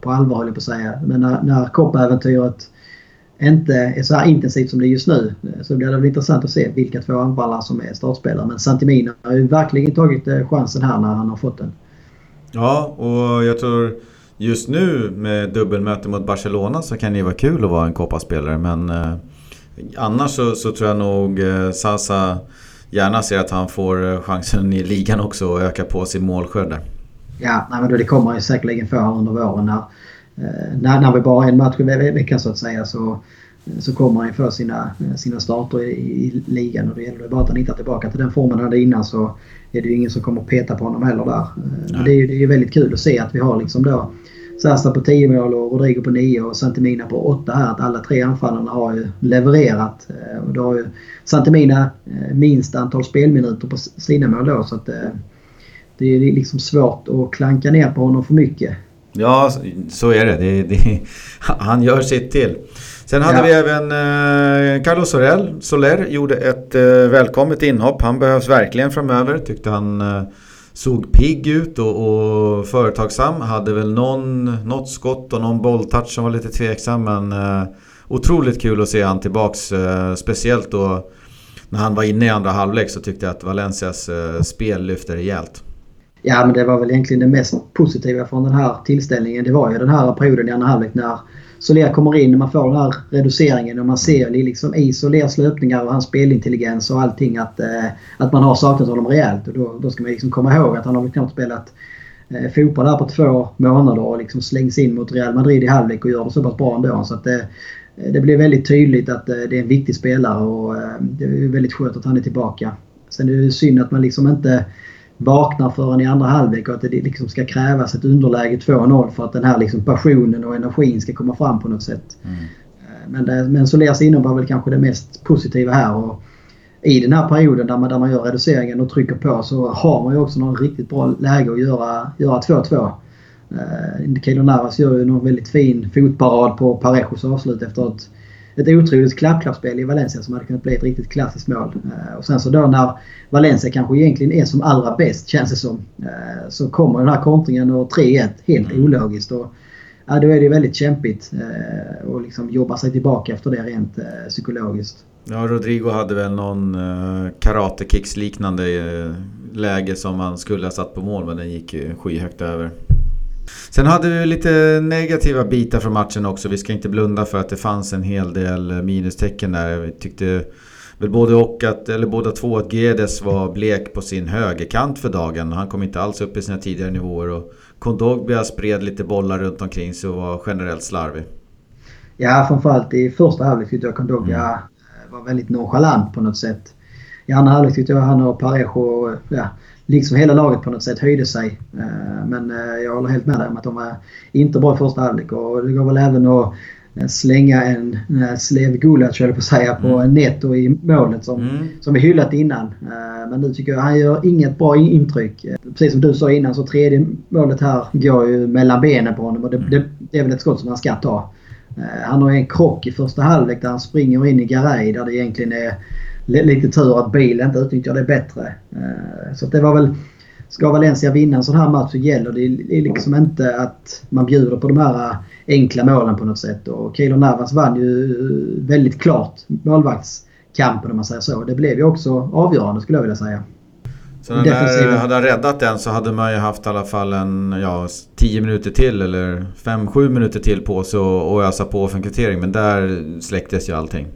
på allvar höll jag på att säga. Men när, när koppäventyret inte är så här intensivt som det är just nu så blir det väl intressant att se vilka två anfallare som är startspelare. Men Santimina har ju verkligen tagit eh, chansen här när han har fått den. Ja, och jag tror just nu med dubbelmöte mot Barcelona så kan det ju vara kul att vara en kopparspelare men eh, annars så, så, tror jag nog eh, Sasa gärna ser att han får eh, chansen i ligan också och öka på sin målskörd där. Ja, nej, men då det kommer ju säkerligen få här under våren när Eh, när, när vi bara har en match i veckan så att säga så, så kommer han få sina, sina starter i, i ligan och då gäller det bara att han hittar tillbaka till den formen han hade innan så är det ju ingen som kommer att peta på honom heller där. Eh, men det är ju det är väldigt kul att se att vi har liksom då Sasta på 10 mål och Rodrigo på 9 och Santimina på 8 här. Att alla tre anfallarna har ju levererat. Eh, och då har ju Santimina minst antal spelminuter på sina mål då så att det är liksom svårt att klanka ner på honom för mycket. Ja, så är det. det, det han gör sitt till. Sen hade ja. vi även eh, Carlos Sorel. Soler gjorde ett eh, välkommet inhopp. Han behövs verkligen framöver tyckte han. Eh, såg pigg ut och, och företagsam. Hade väl någon, något skott och någon bolltouch som var lite tveksam. Men eh, otroligt kul att se han tillbaks. Eh, speciellt då när han var inne i andra halvlek så tyckte jag att Valencias eh, spel lyfte rejält. Ja, men det var väl egentligen det mest positiva från den här tillställningen. Det var ju den här perioden i andra halvlek när Soler kommer in och man får den här reduceringen och man ser liksom i Solers löpningar och hans spelintelligens och allting att, eh, att man har saknat honom rejält. Och då, då ska man liksom komma ihåg att han har väl knappt spelat eh, fotboll här på två månader och liksom slängs in mot Real Madrid i halvlek och gör det så pass bra ändå. Så att det, eh, det blir väldigt tydligt att eh, det är en viktig spelare och eh, det är väldigt skönt att han är tillbaka. Sen är det synd att man liksom inte vaknar förrän i andra halvlek och att det liksom ska krävas ett underläge 2-0 för att den här liksom passionen och energin ska komma fram på något sätt. Mm. Eh, men, det, men Solers inhopp var väl kanske det mest positiva här. Och I den här perioden där man, där man gör reduceringen och trycker på så har man ju också något riktigt bra läge att göra 2-2. Uh, Keylor Navas gör ju någon väldigt fin fotparad på Parejos avslut efter ett ett otroligt klapp-klappspel i Valencia som hade kunnat bli ett riktigt klassiskt mål. Och sen så då när Valencia kanske egentligen är som allra bäst känns det som. Så kommer den här kontringen och 3-1 helt mm. ologiskt. Och, ja, då är det väldigt kämpigt eh, att liksom jobba sig tillbaka efter det rent eh, psykologiskt. Ja, Rodrigo hade väl någon eh, karatekicks liknande eh, läge som han skulle ha satt på mål men den gick skyhögt över. Sen hade vi lite negativa bitar från matchen också. Vi ska inte blunda för att det fanns en hel del minustecken där. Vi tyckte väl både och att, eller båda två att Gedes var blek på sin högerkant för dagen. Han kom inte alls upp i sina tidigare nivåer. Och Kondogbia spred lite bollar runt omkring sig och var generellt slarvig. Ja, framförallt i första halvlek tyckte jag Kondogbia mm. var väldigt nonchalant på något sätt. I andra halvlek tyckte jag han och Parejo, ja, liksom hela laget på något sätt höjde sig. Eh, men eh, jag håller helt med dig om att de var inte bra i första halvlek och det går väl även att Eh, slänga en slev Gulac, höll på att säga, på mm. Neto i målet som, mm. som vi hyllat innan. Men nu tycker jag han gör inget bra intryck. Precis som du sa innan så tredje målet här går ju mellan benen på honom och det, det, det är väl ett skott som han ska ta. Han har en krock i första halvlek där han springer in i Garay där det egentligen är lite tur att bilen inte utnyttjar det bättre. Så det var väl ska Valencia vinna en sån här match så gäller det liksom inte att man bjuder på de här enkla målen på något sätt. Och Keylor Navas vann ju väldigt klart målvaktskampen om man säger så. Det blev ju också avgörande skulle jag vilja säga. Så när hade han räddat den så hade man ju haft i alla fall en ja, 10 minuter till eller 5-7 minuter till på sig och ösa på för en kvittering. Men där släcktes ju allting.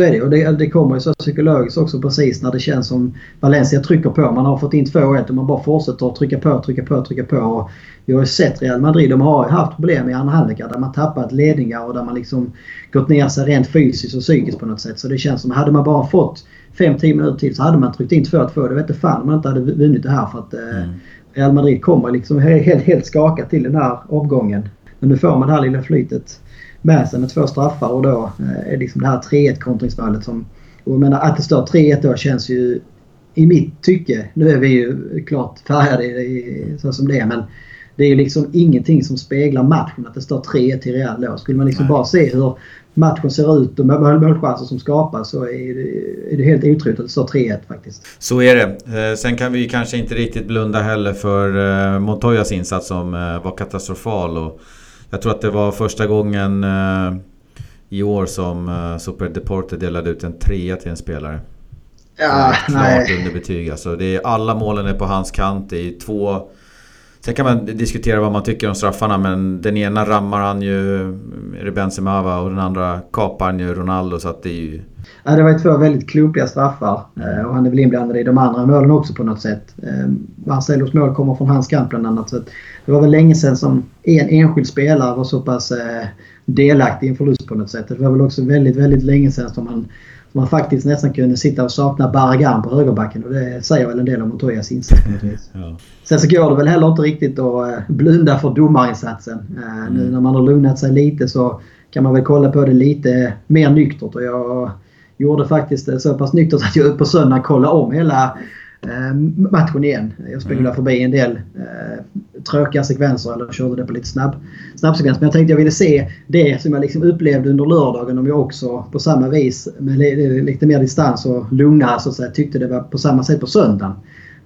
Så är det. Och det, det kommer ju så psykologiskt också precis när det känns som Valencia trycker på. Man har fått in 2-1 och man bara fortsätter att trycka på, trycka på, trycka på. Och vi har ju sett Real Madrid. De har haft problem i andra halvlekar där man tappat ledningar och där man liksom gått ner sig rent fysiskt och psykiskt på något sätt. Så det känns som hade man bara fått 5-10 minuter till så hade man tryckt in 2-2. Det vet fan om man inte hade vunnit det här för att eh, mm. Real Madrid kommer liksom helt, helt skakat till den här omgången. Men nu får man det här lilla flytet med sig med två straffar och då eh, är liksom det här 3-1 kontringsmålet som... Och jag menar att det står 3-1 då känns ju i mitt tycke, nu är vi ju klart färgade i, så som det är men det är ju liksom ingenting som speglar matchen att det står 3-1 till Real då. Skulle man liksom Nej. bara se hur matchen ser ut och målchanser som skapas så är det, är det helt otroligt att det står 3-1 faktiskt. Så är det. Eh, sen kan vi kanske inte riktigt blunda heller för eh, Montoyas insats som var katastrofal. Och jag tror att det var första gången eh, i år som eh, Super Deporte delade ut en trea till en spelare. Ja, klart nej. underbetyg. Alltså, det är, alla målen är på hans kant. Det är två... Sen kan man diskutera vad man tycker om straffarna men den ena rammar han ju är det Benzema och den andra kapar han ju Ronaldo så att det är ju... Ja, det var ju två väldigt klumpiga straffar eh, och han är väl inblandad i de andra målen också på något sätt. Ehm, Marcelos mål kommer från hans kant bland annat. Så det var väl länge sedan som en enskild spelare var så pass eh, delaktig i en förlust på något sätt. Det var väl också väldigt, väldigt länge sedan som han man faktiskt nästan kunde sitta och sakna Barragan på högerbacken. Och det säger väl en del om Montoyas insats på något vis. ja. Sen så går det väl heller inte riktigt att eh, blunda för domarinsatsen. Eh, mm. Nu när man har lugnat sig lite så kan man väl kolla på det lite mer nyktert. Och jag gjorde faktiskt det så pass nyktert att jag på söndag kollade om hela matchen igen. Jag spelade mm. förbi en del eh, tråkiga sekvenser eller körde det på lite snabb, snabbsekvens. Men jag tänkte jag ville se det som jag liksom upplevde under lördagen om jag också på samma vis med lite mer distans och lugnare så att säga tyckte det var på samma sätt på söndagen.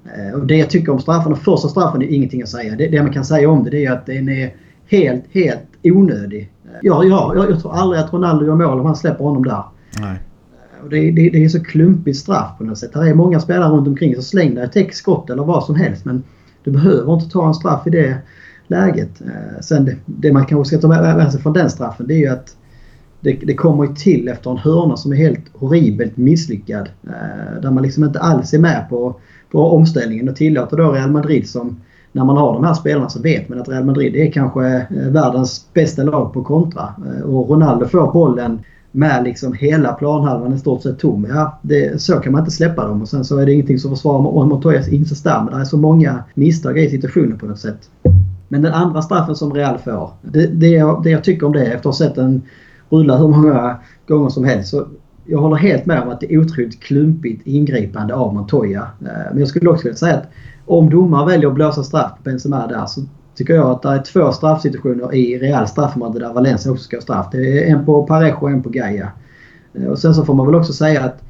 Eh, och det jag tycker om straffen, första straffen är ingenting att säga. Det, det man kan säga om det, det är att den är helt, helt onödig. Ja, ja, jag, jag tror aldrig att Ronaldo gör mål om han släpper honom där. Nej. Och det, det, det, är så klumpigt straff på något sätt. Det är många spelare runt omkring så släng dig ett skott eller vad som helst. Men du behöver inte ta en straff i det läget. Eh, sen det, det man kanske ska ta med sig från den straffen det är ju att det, det kommer ju till efter en hörna som är helt horribelt misslyckad. Eh, där man liksom inte alls är med på, på omställningen och tillåter då Real Madrid som när man har de här spelarna så vet man att Real Madrid är kanske eh, världens bästa lag på kontra. Och Ronaldo får bollen med liksom hela planhalvan i stort sett tom. Ja, det, så kan man inte släppa dem och sen så är det ingenting som försvarar Montoyas insats där. Men det är så många misstag i situationen på något sätt. Men den andra straffen som Real får. Det, det, jag, det jag tycker om det efter att ha sett den rulla hur många gånger som helst. Så jag håller helt med om att det är otroligt klumpigt ingripande av Montoya. Eh, men jag skulle också vilja säga att om domaren väljer att blåsa straff på Benzema där så tycker jag att det är två straffsituationer i Real straffområde där Valencia också ska ha straff. Det är en på Parejo och en på Gaia. Och sen så får man väl också säga att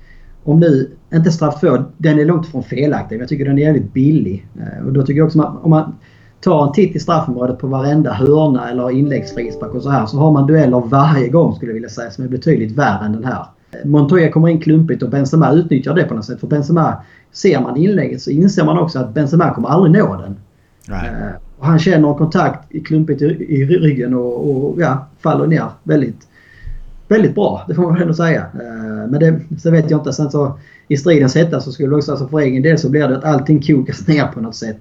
om nu, inte straff 2, den är långt ifrån felaktig. Jag tycker den är jävligt billig. Och då tycker jag också att om man tar en titt i straffområdet på varenda hörna eller inläggsfrispark och så här så har man dueller varje gång skulle jag vilja säga som är betydligt värre än den här. Montoya kommer in klumpigt och Benzema utnyttjar det på något sätt. För Benzema, ser man inlägget så inser man också att Benzema kommer aldrig nå den. Nej. Och han känner kontakt klumpigt i, i ryggen och, och ja, faller ner väldigt, väldigt bra. Det får man ändå säga. Eh, men det, så vet jag inte. Sen så i stridens hetta så skulle det också, alltså för egen del så blir det att allting kokas ner på något sätt.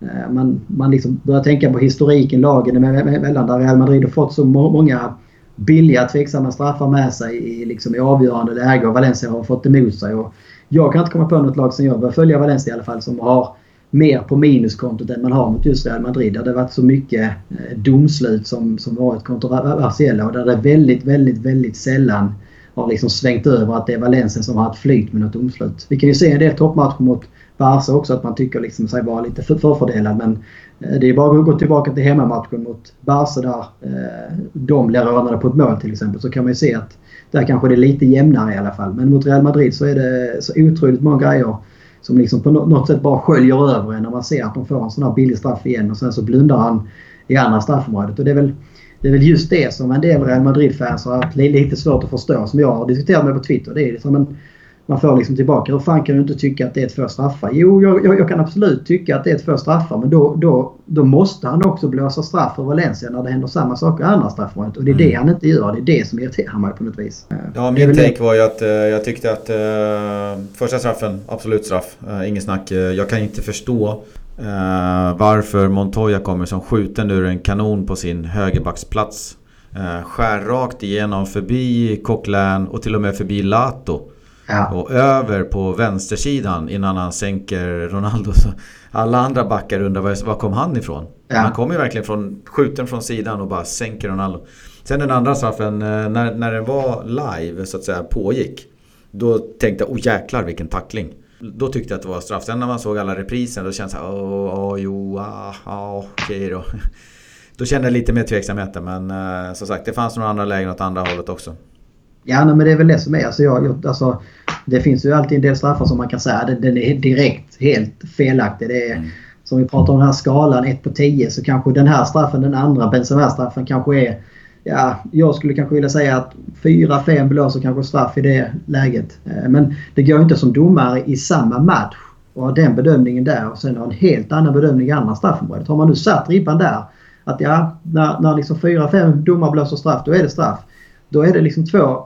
Eh, man, man liksom börjar tänka på historiken lagen emellan där Real Madrid har fått så många billiga tveksamma straffar med sig i, liksom, i avgörande läge och Valencia har fått emot sig. Och jag kan inte komma på något lag som jag börjar följa Valencia i alla fall som har mer på minuskontot än man har mot just Real Madrid. Där det varit så mycket eh, domslut som, som varit kontroversiella och där det väldigt, väldigt, väldigt sällan har liksom svängt över att det är Valencia som har haft flyt med något domslut. Vi kan ju se en del toppmatcher mot Barca också att man tycker liksom sig vara lite förfördelad men eh, det är bara att gå tillbaka till hemmamatchen mot Barca där eh, de blir rånade på ett mål till exempel. Så kan man ju se att där kanske det är lite jämnare i alla fall. Men mot Real Madrid så är det så otroligt många grejer som liksom på något sätt bara sköljer över en när man ser att de får en sån här billig straff igen och sen så blundar han i andra straffområdet. Och det är väl, det är väl just det som en del Real Madrid-fans har haft lite svårt att förstå som jag har diskuterat med på Twitter. Det är liksom en, man får liksom tillbaka. Hur fan kan du inte tycka att det är två straffar? Jo, jag, jag, jag, kan absolut tycka att det är två straffar. Men då, då, då måste han också blåsa straff för Valencia när det händer samma saker i andra straffområdet. Och det är mm. det han inte gör. Det är det som irriterar mig på något vis. Ja, min take var ju att uh, jag tyckte att uh, första straffen, absolut straff. Uh, inget snack. jag kan inte förstå varför Montoya kommer som skjuten ur en kanon på sin högerbacksplats. skär rakt igenom förbi Coquelin och till och med förbi Lato. Ja. Och över på vänstersidan innan han sänker Ronaldo. Så alla andra backar undrar var, var kom han ifrån? Ja. Han kommer ju verkligen från, skjuten från sidan och bara sänker Ronaldo. Sen den andra straffen, eh, när, när den var live så att säga pågick. Då tänkte jag, oh jäklar vilken tackling. Då tyckte jag att det var straff. Sen när man såg alla repriser då kändes det såhär, åh, åh jo, ah, ah, okej då. Då kände jag lite mer tveksamheter men eh, som sagt det fanns några andra lägen åt andra hållet också. Ja, men det är väl det som är. Alltså, jag, jag, alltså, det finns ju alltid en del straffar som man kan säga den, den är direkt helt felaktig. Det är, mm. Som vi pratar om den här skalan 1 på 10 så kanske den här straffen, den andra Benzema-straffen kanske är... Ja, jag skulle kanske vilja säga att 4-5 blåser kanske straff i det läget. Eh, men det går inte som domare i samma match och ha den bedömningen där och sen ha en helt annan bedömning i andra straffområdet. Har man nu satt ribban där att ja, när, när liksom 4-5 domare blåser straff då är det straff. Då är det liksom två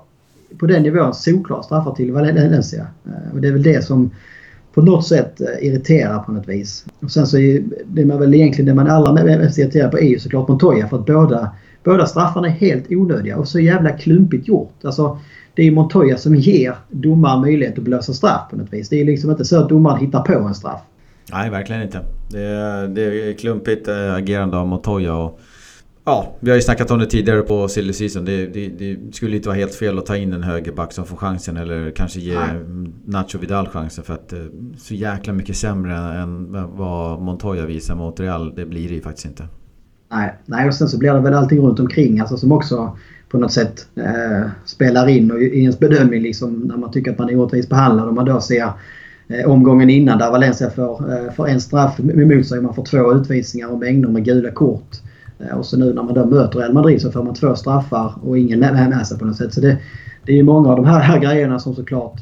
på den nivån solklara straffar till Valencia. Eh, och det är väl det som på något sätt eh, irriterar på något vis. Och sen så är det man väl egentligen det man är allra mest irriterad på är ju såklart Montoya för att båda, båda straffarna är helt onödiga och så jävla klumpigt gjort. Alltså, det är Montoya som ger domaren möjlighet att blåsa straff på något vis. Det är liksom inte så att domaren hittar på en straff. Nej, verkligen inte. Det är, det är klumpigt eh, agerande av Montoya. Och Ja, vi har ju snackat om det tidigare på silly season. Det, det, det, skulle inte vara helt fel att ta in en högerback som får chansen eller kanske ge Nej. Nacho Vidal chansen. För att eh, så jäkla mycket sämre än vad Montoya visar mot Real, det blir det ju faktiskt inte. Nej, Nej och sen så blir det väl allting runt omkring alltså, som också på något sätt eh, spelar in och i ens bedömning liksom, när man tycker att man är orättvist behandlad. Om man då ser eh, omgången innan där Valencia får, eh, får en straff emot sig och man får två utvisningar och mängder med gula kort. Eh, och så nu när man då möter Real Madrid så får man två straffar och ingen med sig på något sätt. Så det, det är ju många av de här, här grejerna som såklart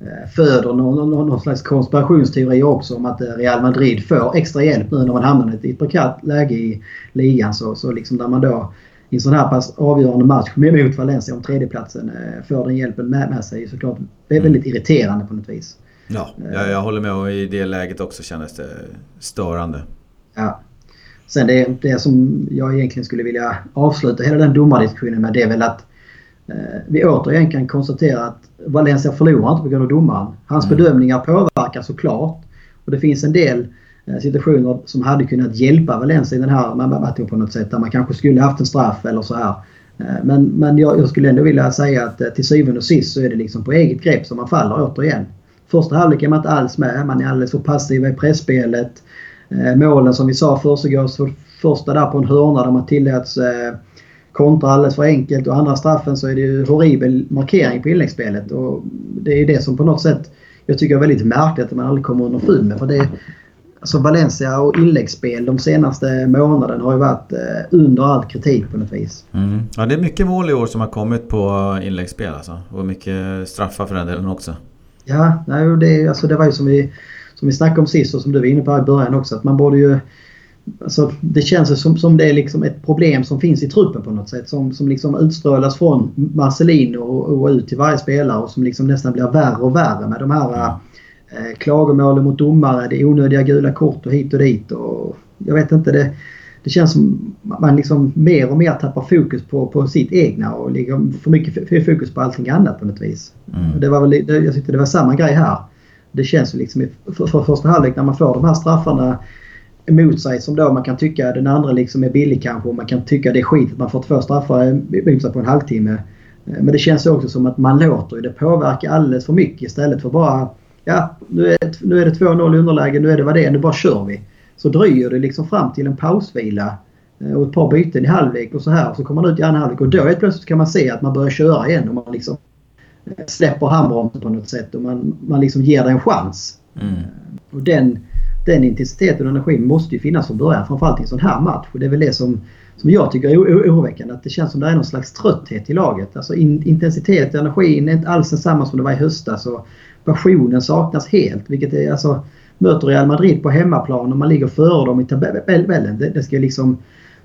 eh, föder någon, någon, någon slags konspirationsteori också om att eh, Real Madrid får extra hjälp nu när man hamnar i ett prekärt läge i ligan. Så, så liksom där man då i en sån här pass avgörande match mot Valencia om tredjeplatsen får den hjälpen med, med sig. Såklart, det är väldigt irriterande på något vis. Ja, jag, jag håller med och i det läget också kändes det störande. Ja. Sen det, det som jag egentligen skulle vilja avsluta hela den domardiskussionen med det är väl att eh, vi återigen kan konstatera att Valencia förlorar inte på grund av domaren. Hans mm. bedömningar påverkar såklart. Och det finns en del eh, situationer som hade kunnat hjälpa Valencia i den här matchen på något sätt. Där man kanske skulle haft en straff eller så här. Eh, men, men jag, jag, skulle ändå vilja säga att eh, till syvende och sist så är det liksom på eget grepp som man faller återigen. Första halvlek är man inte alls med. Man är alldeles för passiva i pressspelet. Eh, målen som vi sa försiggår för första där på en hörna där man tilläts eh, kontrar alldeles för enkelt och andra straffen så är det ju horribel markering på inläggsspelet. Och det är det som på något sätt jag tycker är väldigt märkligt att man aldrig kommer under ful med. För det, alltså Valencia och inläggsspel de senaste månaderna har ju varit eh, under all kritik på något vis. Mm. Ja, det är mycket mål i år som har kommit på inläggsspel alltså. Och mycket straffar för den delen också. Ja, nej, det, alltså det var ju som vi, som vi snackade om sist och som du var inne på i början också. Att man borde ju... Alltså, det känns som, som det är liksom ett problem som finns i truppen på något sätt. Som, som liksom utstrålas från Marcelino och, och ut till varje spelare och som liksom nästan blir värre och värre med de här eh, klagomålen mot domare, det onödiga gula kort och hit och dit. Och jag vet inte, det, det känns som man liksom mer och mer tappar fokus på, på sitt egna och liksom för mycket fokus på allting annat på något vis. Mm. Det var väl, jag tyckte det var samma grej här. Det känns ju liksom för, för första halvlek när man får de här straffarna emot sig som då man kan tycka den andra liksom är billig kanske och man kan tycka det är skit att man får två straffar emot sig på en halvtimme. Eh, men det känns också som att man låter det påverka alldeles för mycket istället för bara ja, nu är, nu är det 2-0 underläge, nu är det vad det är, nu bara kör vi. Så dröjer det liksom fram till en pausvila eh, och ett par byten i halvlek och så här. Och så kommer man ut i andra halvlek och då helt plötsligt kan man se att man börjar köra igen och man liksom släpper handbromsen på något sätt och man, man liksom ger det en chans. Mm. Och den, den intensiteten och energin måste ju finnas från början, framförallt i en sån här match. Och det är väl det som, som jag tycker är oroväckande. Att det känns som det är någon slags trötthet i laget. Alltså in, intensitet och energin är inte alls densamma som det var i höstas. Och passionen saknas helt. Vilket är alltså möter Real Madrid på hemmaplan och man ligger före dem i tabellen. Det, det ska liksom,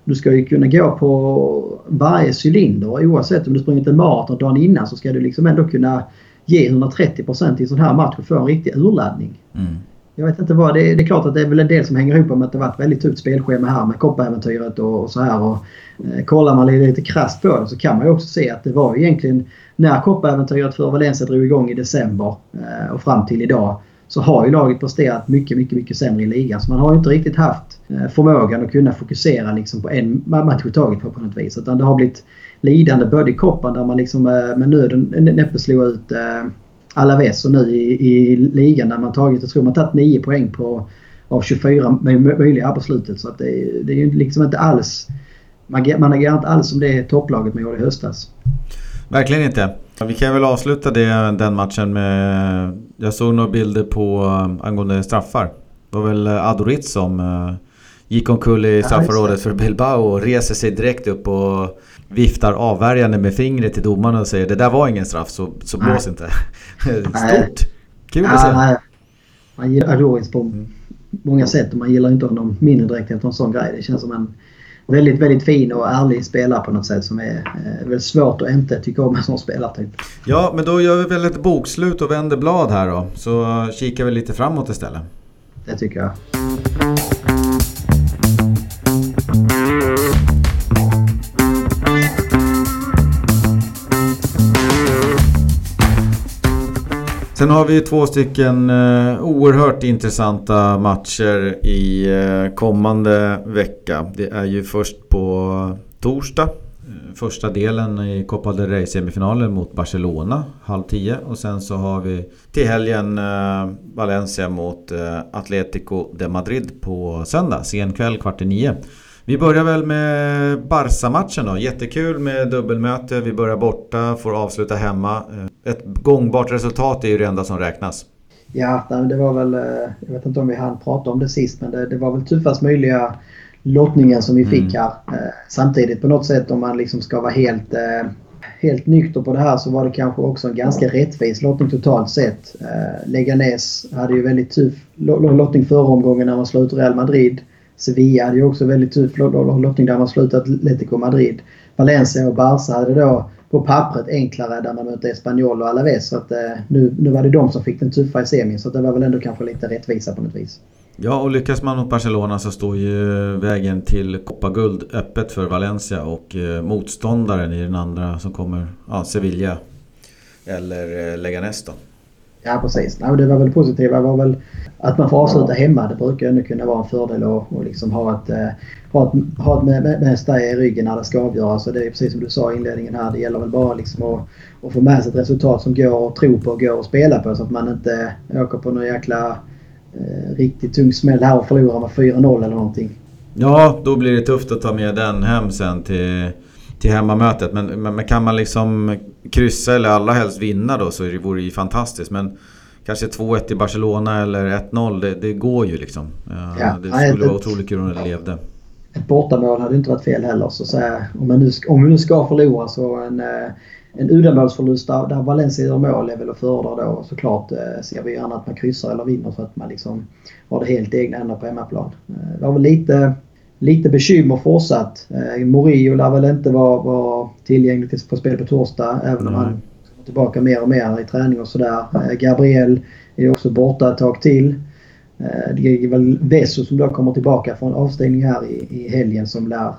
du ska ju kunna gå på varje cylinder. Oavsett om du sprungit en maraton dagen innan så ska du liksom ändå kunna ge 130% i en sån här match och få en riktig urladdning. Mm. Jag vet inte vad. Det är, det är klart att det är väl en del som hänger ihop med att det varit väldigt tufft spelschema här med koppäventyret och, och så här. Och, eh, kollar man lite krasst på det så kan man ju också se att det var egentligen när koppäventyret för Valencia drog igång i december eh, och fram till idag så har ju laget presterat mycket, mycket, mycket sämre i ligan. Så man har ju inte riktigt haft Eh, förmågan att kunna fokusera liksom på en match i taget på, på något vis. Utan det har blivit lidande både i koppen där man liksom eh, med nöden eh, näppe slog ut Alaves och nu i, i ligan där man tagit, jag tror man tagit 9 poäng på, av 24 möjliga på slutet. Så att det, det är ju liksom inte alls, man, man agerar inte alls som det topplaget man gjorde i höstas. Verkligen inte. Vi kan väl avsluta det, den matchen med... Jag såg några bilder på angående straffar. Det var väl Adorit som gick omkull i straffområdet för Bilbao och reser sig direkt upp och viftar avvärjande med fingret till domaren och säger det där var ingen straff så, så blås inte. Stort! Kul att se. Man gillar Adoris på många sätt och man gillar inte honom mindre direkt efter en sån grej. Det känns som en väldigt, väldigt fin och ärlig spelare på något sätt som är eh, väldigt svårt att inte tycka om en sån spelartyp. Ja, men då gör vi väl ett bokslut och vänder blad här då. Så kikar vi lite framåt istället. Det tycker jag. Sen har vi två stycken eh, oerhört intressanta matcher i eh, kommande vecka. Det är ju först på torsdag. Eh, första delen i Copa del Rey semifinalen mot Barcelona halv tio. Och sen så har vi till helgen eh, Valencia mot eh, Atletico de Madrid på söndag. Sen kväll kvart i nio. Vi börjar väl med Barca-matchen då. Jättekul med dubbelmöte. Vi börjar borta, får avsluta hemma. Eh, ett gångbart resultat är ju det enda som räknas. Ja, det var väl... Eh, jag vet inte om vi hann prata om det sist, men det, det var väl tuffast möjliga lottningen som vi mm. fick här. Eh, samtidigt på något sätt om man liksom ska vara helt, helt nykter på det här så var det kanske också en ganska rättvis lottning totalt sett. Leganes hade ju väldigt tuff lottning förra omgången när man slog ut Real Madrid. Sevilla hade ju också väldigt typ, tuff lottning där man slutat Atletico Madrid. Valencia och Barca hade då på pappret enklare där man mötte Espanyol och Alaves. Så att, eh, nu, nu var det de som fick den tuffa i semin så det var väl ändå kanske lite rättvisa på något vis. Ja, och lyckas man mot Barcelona så står ju vägen till Copa-guld öppet för Valencia och eh, motståndaren i den andra som kommer, ja, Sevilla eller eh, Leganes då. Ja precis. Ja, det var väl positiva var väl att man får avsluta hemma. Det brukar ändå kunna vara en fördel att och liksom ha ett, eh, ha ett, ha ett mästare i ryggen när det ska avgöras. Så det är precis som du sa i inledningen här. Det gäller väl bara liksom att, att få med sig ett resultat som går att tro på och går att spela på så att man inte åker på någon jäkla eh, riktigt tung smäll här och förlorar med 4-0 eller någonting. Ja, då blir det tufft att ta med den hem sen till till hemmamötet. Men, men, men, kan man liksom kryssa eller allra helst vinna då så vore det ju fantastiskt. Men kanske 2-1 i Barcelona eller 1-0, det, det, går ju liksom. Ja, det skulle vara otroligt kul om det levde. Ett bortamål hade inte varit fel heller. Så säga, om, man nu, om vi nu ska förlora så en, eh, en uddamålsförlust där, där Valencia gör mål är väl att föredra då. Såklart eh, ser vi gärna att man kryssar eller vinner så att man liksom har det helt egna händer på hemmaplan. Eh, det var väl lite lite bekymmer fortsatt. Eh, Morillo lär väl inte vara, vara tillgänglig på spel på torsdag även om han kommer tillbaka mer och mer i träning och sådär. Eh, Gabriel är också borta ett tag till. Eh, det är väl Vesso som då kommer tillbaka från avstängning här i, i helgen som lär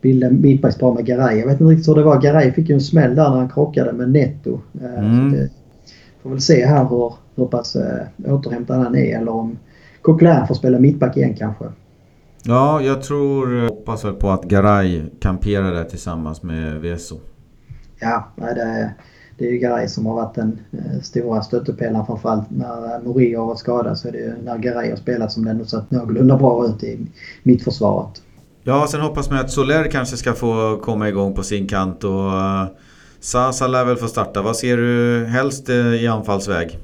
bilda mittbackspar med Garay. Jag vet inte riktigt hur det var. Garay fick ju en smäll där när han krockade med Netto. Eh, mm. Det, får väl se här hur, hur pass äh, återhämtad han är eller om Coquelin får spela mittback igen kanske. Ja, jag tror, hoppas väl på att Garay kamperar där tillsammans med Veso. Ja, det är, det är ju Garay som har varit den eh, stora stöttepelaren framförallt när Moria har varit skadad så är det ju när Garay har spelat som det ändå sett någorlunda bra ut i mittförsvaret. Ja, sen hoppas man att Soler kanske ska få komma igång på sin kant och Sasa lär väl få starta. Vad ser du helst i anfallsväg?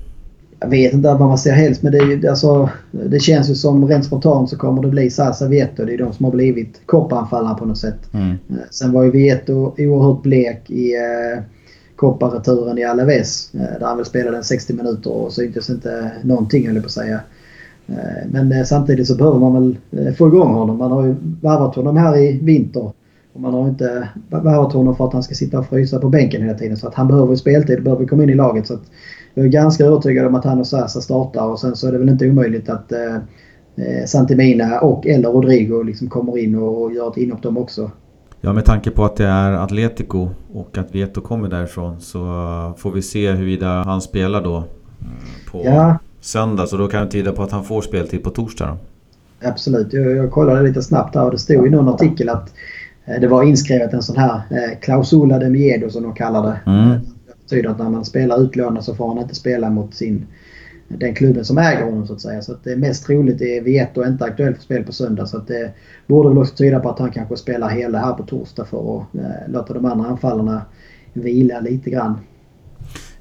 Jag vet inte vad man ser helst men det, alltså, det känns ju som rent spontant så kommer det bli Sasa Vieto. Det är de som har blivit kopparanfallarna på något sätt. Mm. Eh, sen var ju Vieto oerhört blek i eh, kopparreturen i Alaves. Eh, där han väl spelade 60 minuter och syntes inte någonting höll jag på att säga. Eh, men eh, samtidigt så behöver man väl eh, få igång honom. Man har ju varvat honom här i vinter. Och man har inte varvat honom för att han ska sitta och frysa på bänken hela tiden. Så att han behöver speltid, behöver komma in i laget. Så att jag är ganska övertygad om att han och Sasa startar och sen så är det väl inte omöjligt att eh, eh, Santimina och eller Rodrigo liksom kommer in och gör ett inhopp de också. Ja, med tanke på att det är Atletico och att Vieto kommer därifrån så får vi se huruvida han spelar då eh, på ja. söndag. Så då kan det tyda på att han får speltid på torsdag då. Absolut. Jag, jag kollade lite snabbt här och det stod i någon artikel att det var inskrivet en sån här eh, clausula de miedo som de kallar det. Mm betyder att när man spelar utlånad så får han inte spela mot sin, den klubben som äger honom så att säga. Så att det mest troligt är Vieto inte aktuell för spel på söndag. Så att det borde väl också tyda på att han kanske spelar hela här på torsdag för att eh, låta de andra anfallarna vila lite grann.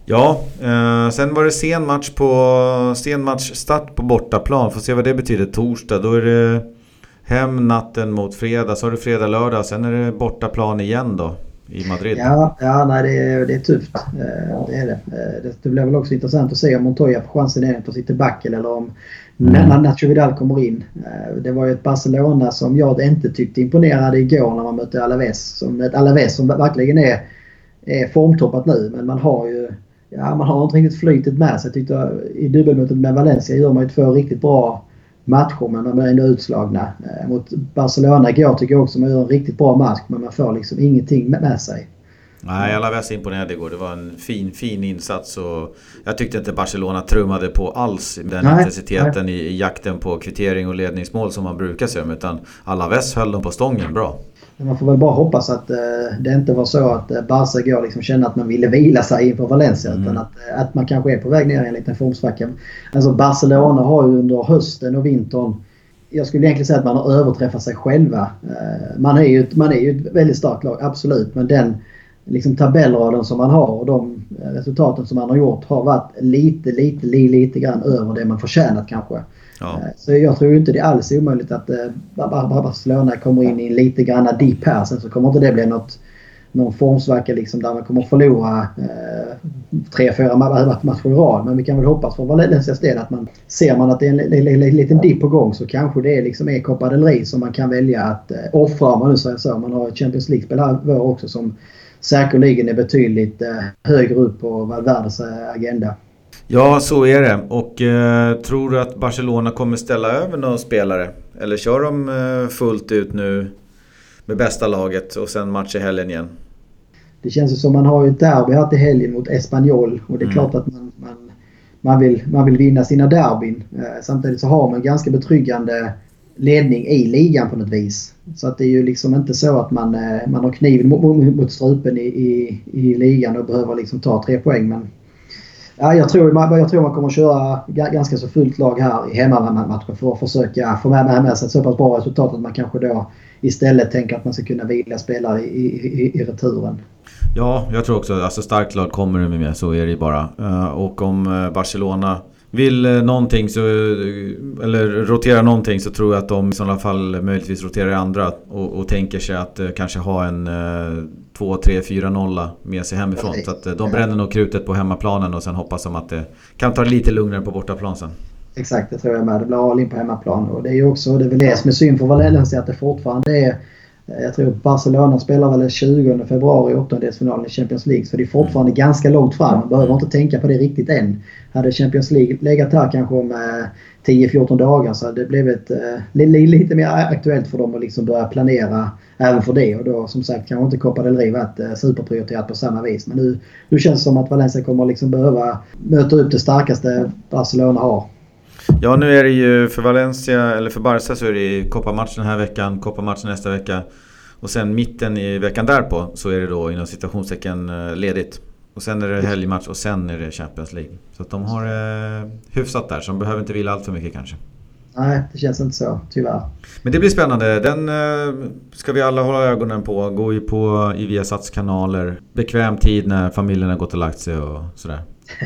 Ja, eh, sen var det sen match på sen match start på bortaplan. Får se vad det betyder. Torsdag, då är det hem natten mot fredag. Så har du fredag, lördag. Sen är det bortaplan igen då i Madrid. Ja, ja nej, det, är, det är tufft. Eh, det är det. Eh, det. Det blir väl också intressant att se om Montoya får chansen igen på sitt backel eller om mm. Nacho Vidal kommer in. Eh, det var ju ett Barcelona som jag inte tyckte imponerade igår när man mötte Alaves. Som ett Alaves som verkligen är, är formtoppat nu men man har ju Ja, man har inte riktigt flytet med sig. Jag tyckte, I dubbelmötet med Valencia gör man ju två riktigt bra matcher men de är ändå utslagna. Eh, mot Barcelona igår tycker jag också man gör en riktigt bra match men man får liksom ingenting med sig. Nej, Alaves imponerade igår. Det var en fin, fin insats och jag tyckte inte Barcelona trummade på alls den nej, intensiteten nej. I, jakten på kvittering och ledningsmål som man brukar se utan Alaves höll dem på stången bra. Man får väl bara hoppas att eh, det inte var så att eh, Barca igår liksom kände att man ville vila sig inför Valencia. Mm. Utan att, eh, att man kanske är på väg ner i en liten formsvacka. Alltså Barcelona har ju under hösten och vintern jag skulle egentligen säga att man har överträffat sig själva. Man är ju, man är ju ett väldigt starkt lag, absolut. Men den liksom, tabellraden som man har och de resultaten som man har gjort har varit lite, lite, lite, lite grann över det man förtjänat kanske. Ja. Eh, så jag tror inte det är alls omöjligt att eh, Barcelona kommer in i en lite granna dipp här. Sen så kommer inte det bli något, någon formsvacka liksom där man kommer förlora eh, tre, fyra matcher i rad. Men vi kan väl hoppas för Valencias del att man ser man att det är en, liten dipp på gång så kanske det är liksom är Copa del Rey som man kan välja att offra om man nu säger så. Man har ett Champions League-spel här vår också som säkerligen är betydligt högre upp på världens agenda. Ja, så är det. Och eh, tror du att Barcelona kommer ställa över någon spelare? Eller kör de eh, fullt ut nu med bästa laget och sen match i helgen igen? Det känns som man har ju ett derby här till helgen mot Espanyol och det är mm. klart att man, man, man, vill, man vill vinna sina derbyn. Eh, samtidigt så har man ganska betryggande ledning i ligan på något vis. Så att det är ju liksom inte så att man, eh, man har kniven mot, mot strupen i, i, i ligan och behöver liksom ta tre poäng. Men Ja, jag, tror, jag tror man kommer att köra ganska så fullt lag här i hemmamatchen för att försöka få med, med sig ett så pass bra resultat att man kanske då istället tänker att man ska kunna vila spelare i, i, i returen. Ja, jag tror också alltså starkt lag kommer det med, så är det ju bara. Eh, och om eh, Barcelona vill eh, någonting så, eller rotera någonting så tror jag att de i sådana fall möjligtvis roterar andra och, och tänker sig att kanske ha en 2, 3, 4 nolla med sig hemifrån. Så att de bränner nog krutet på hemmaplanen och sen hoppas de att det kan ta lite lugnare på bortaplan sen. Exakt, det tror jag med. Det blir all in på hemmaplan. Och det är ju också, det är väl det som är synd för Valencia att det fortfarande är Eh, jag tror Barcelona spelar väl 20 februari åttondelsfinalen i Champions League. Så det är fortfarande mm. ganska långt fram. Man behöver inte tänka på det riktigt än. Hade Champions League legat här kanske om 10-14 eh, dagar så hade det blivit eh, lite mer aktuellt för dem att liksom börja planera även för det. Och då som sagt kanske inte Copa del Rey varit superprioriterat på samma vis. Men nu, nu känns det som att Valencia kommer liksom behöva möta upp det starkaste Barcelona har. Ja, nu är det ju för Valencia, eller för Barca så är det Copa-match den här veckan, Copa-match nästa vecka. Och sen mitten i veckan därpå så är det då inom citationstecken eh, ledigt. Och sen är det helgmatch och sen är det Champions League. Så att de har eh, hyfsat där, så de behöver inte vila allt för mycket kanske. Nej, det känns inte så, tyvärr. Men det blir spännande. Den eh, ska vi alla hålla ögonen på. Gå ju på i Viasats kanaler. Bekväm tid när familjen har gått och lagt sig och sådär.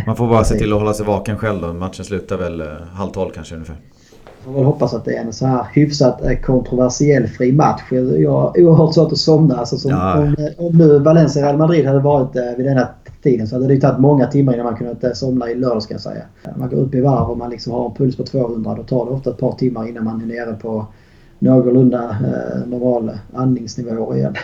Man får bara se till att hålla sig vaken själv då. Matchen slutar väl eh, halv tolv kanske ungefär. Jag får väl hoppas att det är en så här hyfsat eh, kontroversiell fri match. Jag har oerhört svårt att somna. Alltså ja. om, eh, om nu Valencia-Real Madrid hade varit vid den här tiden så hade det tagit många timmar innan man kunnat somna i lördag ska jag säga. Man går upp i varv och man liksom har en puls på 200. Då tar det ofta ett par timmar innan man är nere på någorlunda eh, normal andningsnivå igen.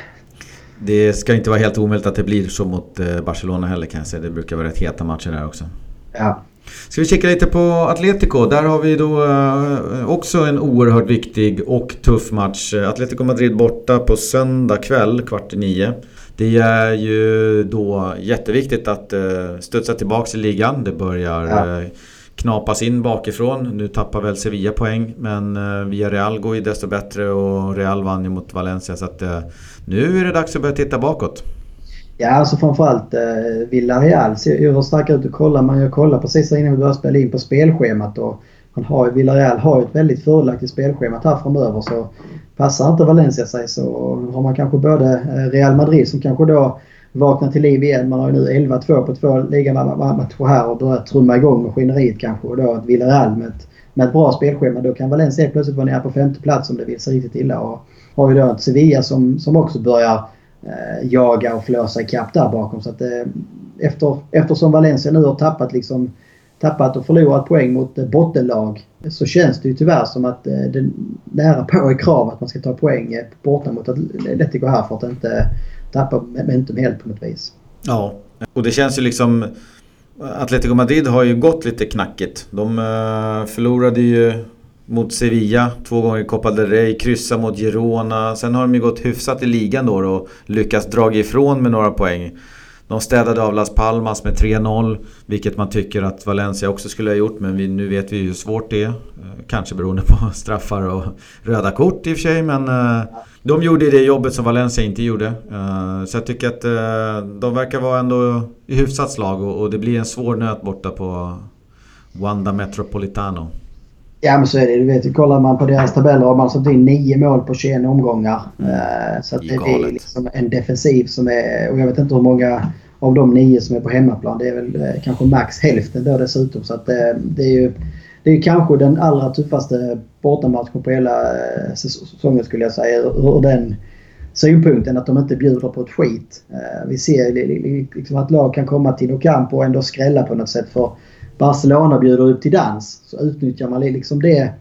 Det ska inte vara helt omöjligt att det blir så mot eh, Barcelona heller kan jag säga. Det brukar vara rätt heta matcher där också. Ja. Ska vi kika lite på Atletico? Där har vi då eh, också en oerhört viktig och tuff match. Atletico Madrid borta på söndag kväll, kvart i nio. Det är ju då jätteviktigt att eh, studsa tillbaka i ligan. Det börjar ja. knapas in bakifrån. Nu tappar väl Sevilla poäng men via Real går ju desto bättre och Real vann ju mot Valencia så att nu är det dags att börja titta bakåt. Ja, alltså framförallt eh, Villarreal ser ju starka ut. Och kollar man, jag kollade precis innan vi började spela in på spelschemat och man har, Villarreal har ju ett väldigt fördelaktigt spelschema här framöver så passar inte Valencia sig så har man kanske både eh, Real Madrid som kanske då vaknar till liv igen. Man har ju nu 11-2 på två ligamatcher här och börjat trumma igång maskineriet kanske. Och då ett Villarreal med ett, med ett bra spelschema. Då kan Valencia plötsligt vara nere på femte plats om det vill sig riktigt illa. Och har ju då ett Sevilla som, som också börjar eh, jaga och flåsa ikapp där bakom. Så att, eh, efter, eftersom Valencia nu har tappat, liksom, tappat och förlorat poäng mot eh, bottenlag så känns det ju tyvärr som att eh, det nära på är krav att man ska ta poäng eh, borta mot Atletico här för att inte tappa momentum helt på något vis. Ja, och det känns ju liksom Atletico Madrid har ju gått lite knackigt. De eh, förlorade ju mot Sevilla två gånger i Copa del Rey, kryssa mot Girona. Sen har de ju gått hyfsat i ligan då och lyckats dra ifrån med några poäng. De städade av Las Palmas med 3-0, vilket man tycker att Valencia också skulle ha gjort. Men vi, nu vet vi hur svårt det är. Eh, kanske beroende på straffar och röda kort i och för sig, men eh, de gjorde det jobbet som Valencia inte gjorde. Eh, så jag tycker att de verkar vara ändå i hyfsat slag och det blir en svår nöt borta på Wanda Metropolitano. Ja men så är det. Du vet, kollar man på deras tabeller har man satt in nio mål på 21 omgångar. Mm. Uh, så det är liksom en defensiv som är... Och jag vet inte hur månmånga av de nio som är på hemmaplan. Det är väl kanske max hälften då dessutom. Så att, uh, det är ju... Det är kanske den allra tuffaste bortamatcher på hela eh, säsongen skulle jag säga. Ur den synpunkten att de inte bjuder på ett skit. Eh, vi ser liksom att lag kan komma till Nou Camp och ändå skrälla på något sätt. för Barcelona bjuder upp till dans så utnyttjar man liksom det,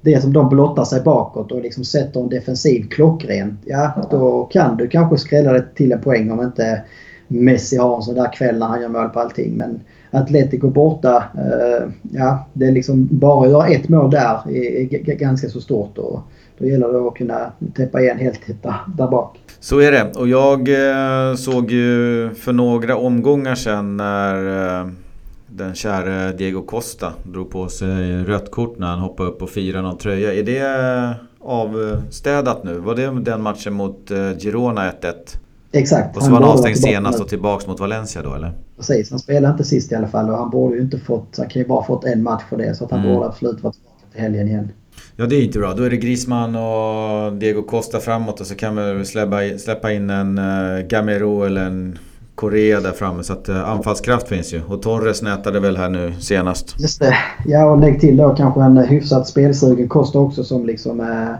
det som de blottar sig bakåt och liksom sätter en defensiv klockrent. Ja, då kan du kanske skrälla det till en poäng om inte Messi har en sån där kväll när han gör mål på allting. Men Atletico borta, eh, ja det är liksom bara att göra ett mål där är, ganska så stort. Och då gäller det att kunna täppa igen helt där, där bak. Så är det. Och jag eh, såg ju för några omgångar sedan när eh, den käre Diego Costa drog på sig rött kort när han hoppade upp och firade någon tröja. Är det eh, avstädat nu? Var det den matchen mot Girona 1-1? Exakt. Och så var han avstängd senast och tillbaks mot Valencia då eller? Precis, han spelade inte sist i alla fall och han borde ju inte fått, han kan ju bara fått en match för det så att han mm. borde absolut vara tillbaka till helgen igen. Ja det är inte bra. Då är det Griezmann och Diego Costa framåt och så kan vi släppa, släppa in en uh, Gamero eller en Korea där framme. Så att uh, anfallskraft finns ju. Och Torres nätade väl här nu senast. Just det. Ja och lägg till då kanske en hyfsat spelsugen Costa också som liksom uh,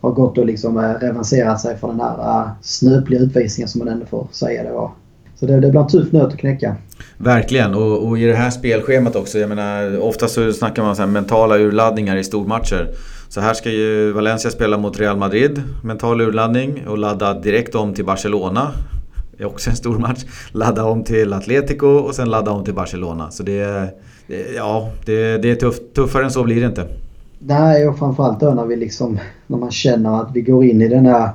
har gått och liksom uh, sig för den här eh, snöpliga utvisningen som man ändå får säga det var. Så det, det blir en tuff nöt att knäcka. Verkligen och, och, i det här spelschemat också. Jag menar ofta så snackar man om mentala urladdningar i stormatcher. Så här ska ju Valencia spela mot Real Madrid. Mental urladdning och ladda direkt om till Barcelona. Det är också en stor match. Ladda om till Atletico och sen ladda om till Barcelona. Så det är, ja, det, det är tufft. Tuffare än så blir det inte. Nej, och framförallt då när vi liksom, när man känner att vi går in i den här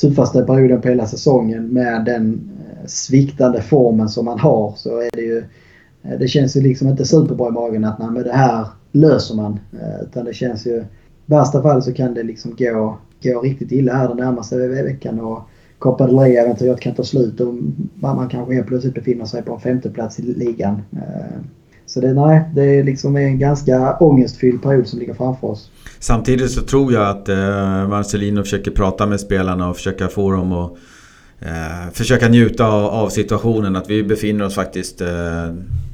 tuffaste perioden på hela säsongen med den eh, sviktande formen som man har så är det ju... Eh, det känns ju liksom inte superbra i magen att nej, men det här löser man. Eh, utan det känns ju... I värsta fall så kan det liksom gå, gå riktigt illa här den närmaste veckan. Och Copa del Rey-äventyret kan ta slut och man kanske helt plötsligt befinner sig på en femteplats i ligan. Så det, nej, det är liksom en ganska ångestfylld period som ligger framför oss. Samtidigt så tror jag att eh, Marcelino försöker prata med spelarna och försöka få dem att eh, försöka njuta av, av, situationen. Att vi befinner oss faktiskt eh,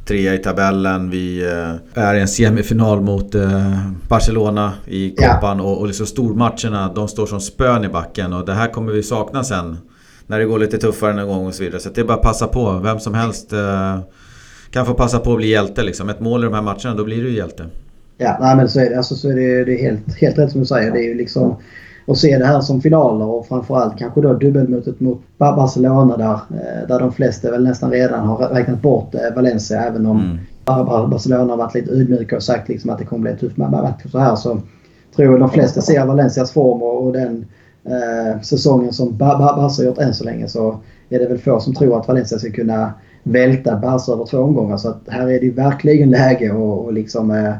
trea i tabellen. Vi eh, är i en semifinal mot eh, Barcelona i Copan. Ja. Och, och liksom stormatcherna, de står som spön i backen. Och det här kommer vi sakna sen. När det går lite tuffare någon gång och så vidare. Så det är bara att passa på. Vem som helst eh, kan få passa på att bli hjälte. Liksom. Ett mål i de här matcherna, då blir du hjälte. Ja, nej, men så är det. Alltså, så är det, det är helt, helt rätt som du säger. Det är ju liksom och se det här som finaler och framförallt kanske då dubbelmötet mot Barcelona där, eh, där de flesta väl nästan redan har räknat bort eh, Valencia även om mm. Barcelona har varit lite ödmjuka och sagt liksom att det kommer bli en tuff match och så här så tror jag de flesta ser Valencias form och, och den eh, säsongen som Barca gjort än så länge så är det väl få som tror att Valencia ska kunna välta Barca över två omgångar. Så att här är det verkligen läge att och liksom, eh,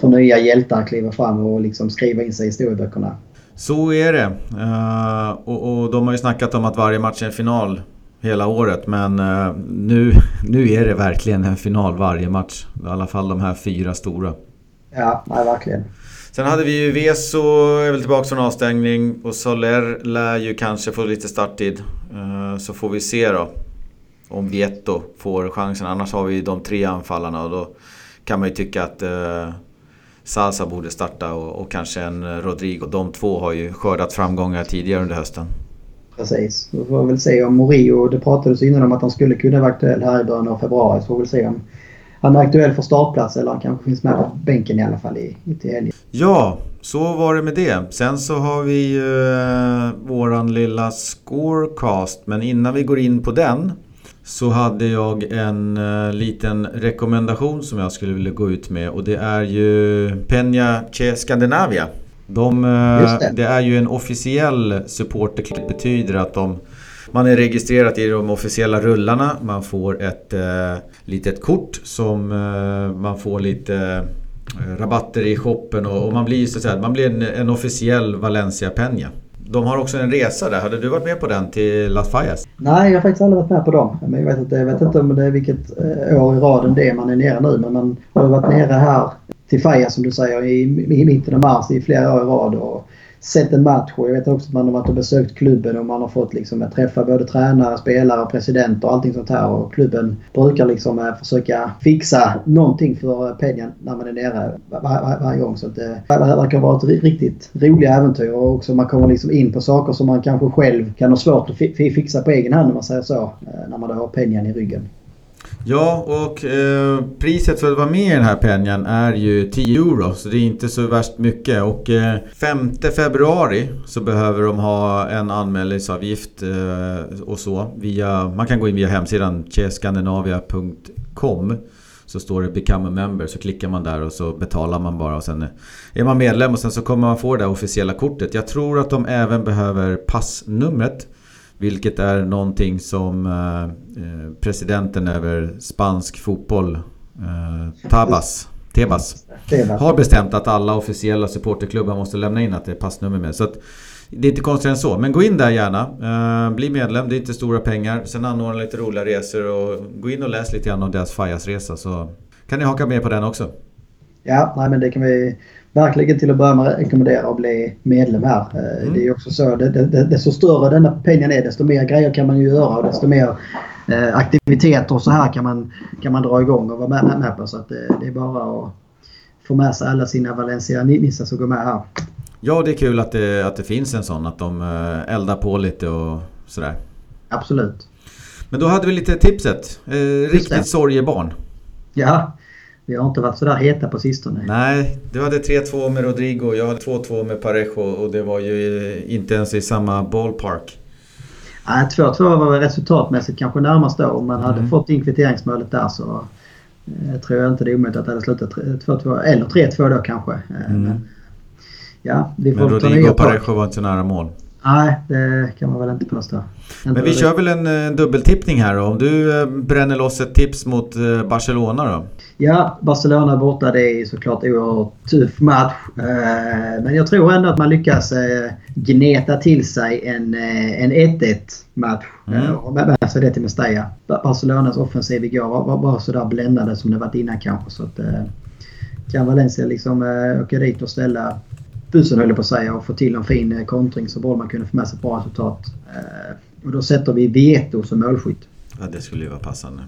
få nya hjältar kliva fram och liksom skriva in sig i historieböckerna. Så är det. Uh, och, och, de har ju snackat om att varje match är en final hela året. Men uh, nu, nu är det verkligen en final varje match. I alla fall de här fyra stora. Ja, nej, verkligen. Sen hade vi ju Veso, är väl tillbaka från avstängning. Och Soler lär ju kanske få lite starttid. Uh, så får vi se då. Om Vietto får chansen. Annars har vi de tre anfallarna och då kan man ju tycka att Salsa borde starta och, och, kanske en Rodrigo. De två har ju skördat framgångar tidigare under hösten. Precis. Då får vi väl se om Morio, det pratades innan om att han skulle kunna vara aktuell här i början av februari. Så får vi väl se om han är aktuell för startplats eller han kanske finns med på bänken i alla fall i, i till helgen. Ja, så var det med det. Sen så har vi ju eh, våran lilla scorecast. Men innan vi går in på den så hade jag en uh, liten rekommendation som jag skulle vilja gå ut med och det är ju Peña Che Scandinavia. De, uh, det. det. är ju en officiell supporterklubb. Det betyder att de, man är registrerad i de officiella rullarna. Man får ett uh, litet kort som man får lite rabatter i shoppen och, och, man blir så att säga, man blir en, en officiell Valencia Peña. De har också en resa där. Hade du varit med på den till Las Fallas? Nej, jag har faktiskt aldrig varit med på dem. Men jag vet inte, jag vet inte om det är vilket eh, år i raden det är man är nere nu. Men man har varit nere här till Fajas som du säger i, i mitten av mars i flera år i rad. Och sett en match och jag vet också att man har varit och besökt klubben och man har fått liksom träffa både tränare, spelare, president och allting sånt här. Och klubben brukar liksom eh, försöka fixa någonting för eh, pengen när man är nere var, var, varje gång. Så eh, det, det verkar vara ett riktigt roliga äventyr och också man kommer liksom in på saker som man kanske själv kan ha svårt att fixa på egen hand om man säger så. När man då har pengen i ryggen. Ja, och eh, priset för att vara med i den här penjan är ju 10 euro. Så det är inte så värst mycket. Och eh, 5 februari så behöver de ha en anmälningsavgift eh, och så. Via, man kan gå in via hemsidan cheskandinavia.com så står det 'Become a member' så klickar man där och så betalar man bara och sen är man medlem och sen så kommer man få det officiella kortet. Jag tror att de även behöver passnumret vilket är någonting som eh, eh, presidenten över spansk fotboll, eh, Tabas, Tebas, har bestämt att alla officiella supporterklubbar måste lämna in att det är passnummer med. Så att Det är inte konstigare än så. Men gå in där gärna. Bli medlem, det är inte stora pengar. Sen anordna lite roliga resor och gå in och läs lite grann om deras Fajas-resa så kan ni haka med på den också. Ja, nej, men det kan vi verkligen till att börja med rekommendera att bli medlem här. Eh, mm. Det är också så, det, det, desto större denna pengen är desto mer grejer kan man ju göra och desto mer eh, aktiviteter och så här kan man, kan man dra igång och vara med, med på. Så att det, det är bara att få med sig alla sina Valencia-nissar som går med här. Ja, det är kul att det, att det finns en sån. Att de eh, eldar på lite och sådär. Absolut. Men då hade vi lite tipset. Eh, riktigt sorgebarn. Ja, vi har inte varit sådär heta på sistone. Nej, du hade 3-2 med Rodrigo. Jag hade 2-2 med Parejo och det var ju inte ens i samma ballpark. Nej, 2-2 var resultatmässigt kanske närmast då. Om man hade mm. fått in kvitteringsmålet där så eh, tror jag inte det är omöjligt att det hade slutat 2-2. Eller 3-2 då kanske. Eh, mm. Men, ja, vi får Men Rodrigo och Parejo var inte nära mål. Nej, det kan man väl inte påstå. Men vi kör väl en, en dubbeltippning här då. Om du eh, bränner loss ett tips mot eh, Barcelona då? Ja, Barcelona borta det är såklart oerhört tuff match. Eh, men jag tror ändå att man lyckas gneta till sig en, en 1-1 match. Mm. Och med sig det till Mestalla. Barcelonas offensiv igår var, var, var sådär bländande som det varit innan kanske. Så att, kan Valencia liksom åka dit och ställa bussen höll på att säga och få till en fin eh, kontring så Bollman kunde få med sig ett bra resultat. Eh, och då sätter vi Veto som målskytt. Ja, det skulle ju vara passande.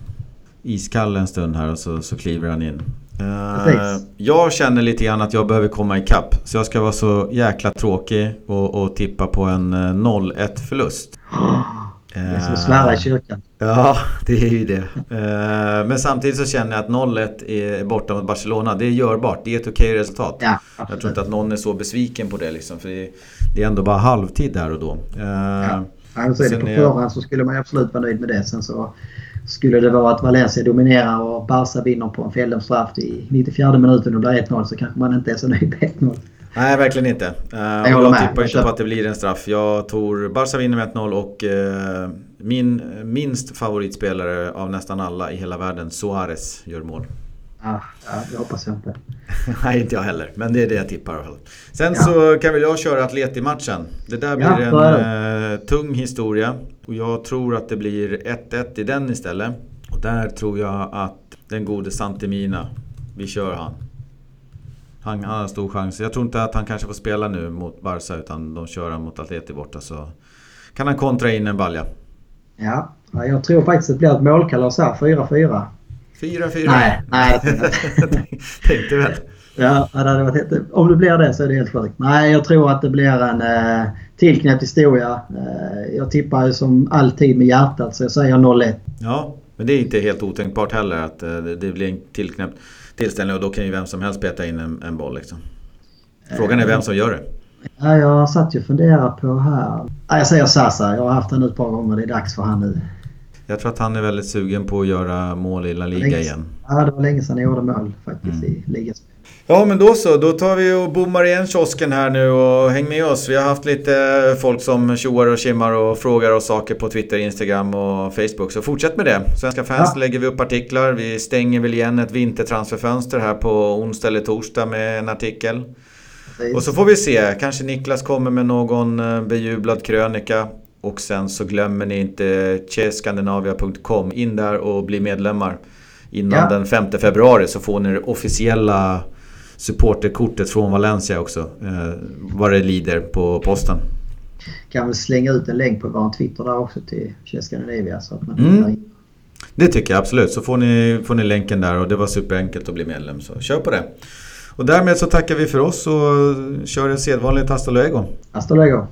Iskall en stund här och så, så kliver han in. Uh, jag känner lite grann att jag behöver komma ikapp. Så jag ska vara så jäkla tråkig och, och tippa på en 0-1 förlust. Det är som att svära i kyrkan. Ja, det är ju det. Men samtidigt så känner jag att 0-1 är borta mot Barcelona. Det är görbart. Det är ett okej resultat. Ja, jag tror inte att någon är så besviken på det liksom. För det är ändå bara halvtid där och då. Ja. Alltså är det på förhand så skulle man absolut vara nöjd med det. Sen så skulle det vara att Valencia dominerar och Barca vinner på en feldomsstraff i 94 minuten och blir 1-0 så kanske man inte är så nöjd med 1-0. Nej, verkligen inte. Uh, jag, jag tippar inte på att det blir en straff. Jag tror Barca vinner med 1-0 och uh, min minst favoritspelare av nästan alla i hela världen, Suarez, gör mål. Ah, ja, det hoppas jag inte. Nej, inte jag heller. Men det är det jag tippar i alla fall. Sen ja. så kan väl jag köra Atleti-matchen. Det där blir ja, en uh, tung historia. Och jag tror att det blir 1-1 i den istället. Och där tror jag att den gode Santemina, vi kör han. Han, han har stor chans. Jag tror inte att han kanske får spela nu mot Barca utan de kör han mot Atleti borta så kan han kontra in en balja. Ja, jag tror faktiskt att det blir ett målkalas här. 4-4. 4-4? Nej, nej. Tänkte väl. Ja, det hade varit helt, om det blir det så är det helt sjukt. Nej, jag tror att det blir en eh, tillknäppt historia. Eh, jag tippar ju som alltid med hjärtat så jag säger 0-1. Ja, men det är inte helt otänkbart heller att eh, det blir en tillknäppt tillställning och då kan ju vem som helst peta in en, en boll. Liksom. Frågan är vem som gör det. Ja, jag satt ju och funderade på här. Ja, jag säger Sasa. Jag har haft den ett par gånger. Det är dags för han nu. Jag tror att han är väldigt sugen på att göra mål i La Liga länge, igen. Ja, det var länge sedan jag gjorde mål faktiskt mm. i ligaspel. Ja men då så, då tar vi och bommar igen kiosken här nu och häng med oss. Vi har haft lite folk som tjoar och kimmar och frågar oss saker på Twitter, Instagram och Facebook. Så fortsätt med det. Svenska fans ja. lägger vi upp artiklar. Vi stänger väl igen ett vintertransferfönster här på onsdag eller torsdag med en artikel. Precis. Och så får vi se, kanske Niklas kommer med någon eh, bejublad krönika. Och sen så glömmer ni inte cheskandinavia.com. In där och bli medlemmar. Innan ja. den 5 februari så får ni det officiella supporterkortet från Valencia också. Eh, vad det lider på posten. Kan väl slänga ut en länk på vår Twitter där också till Cheskandinavia så att man mm. Det tycker jag absolut. Så får ni, får ni länken där och det var superenkelt att bli medlem. Så kör på det. Och därmed så tackar vi för oss och kör en sedvanlig Hasta luego. Hasta luego.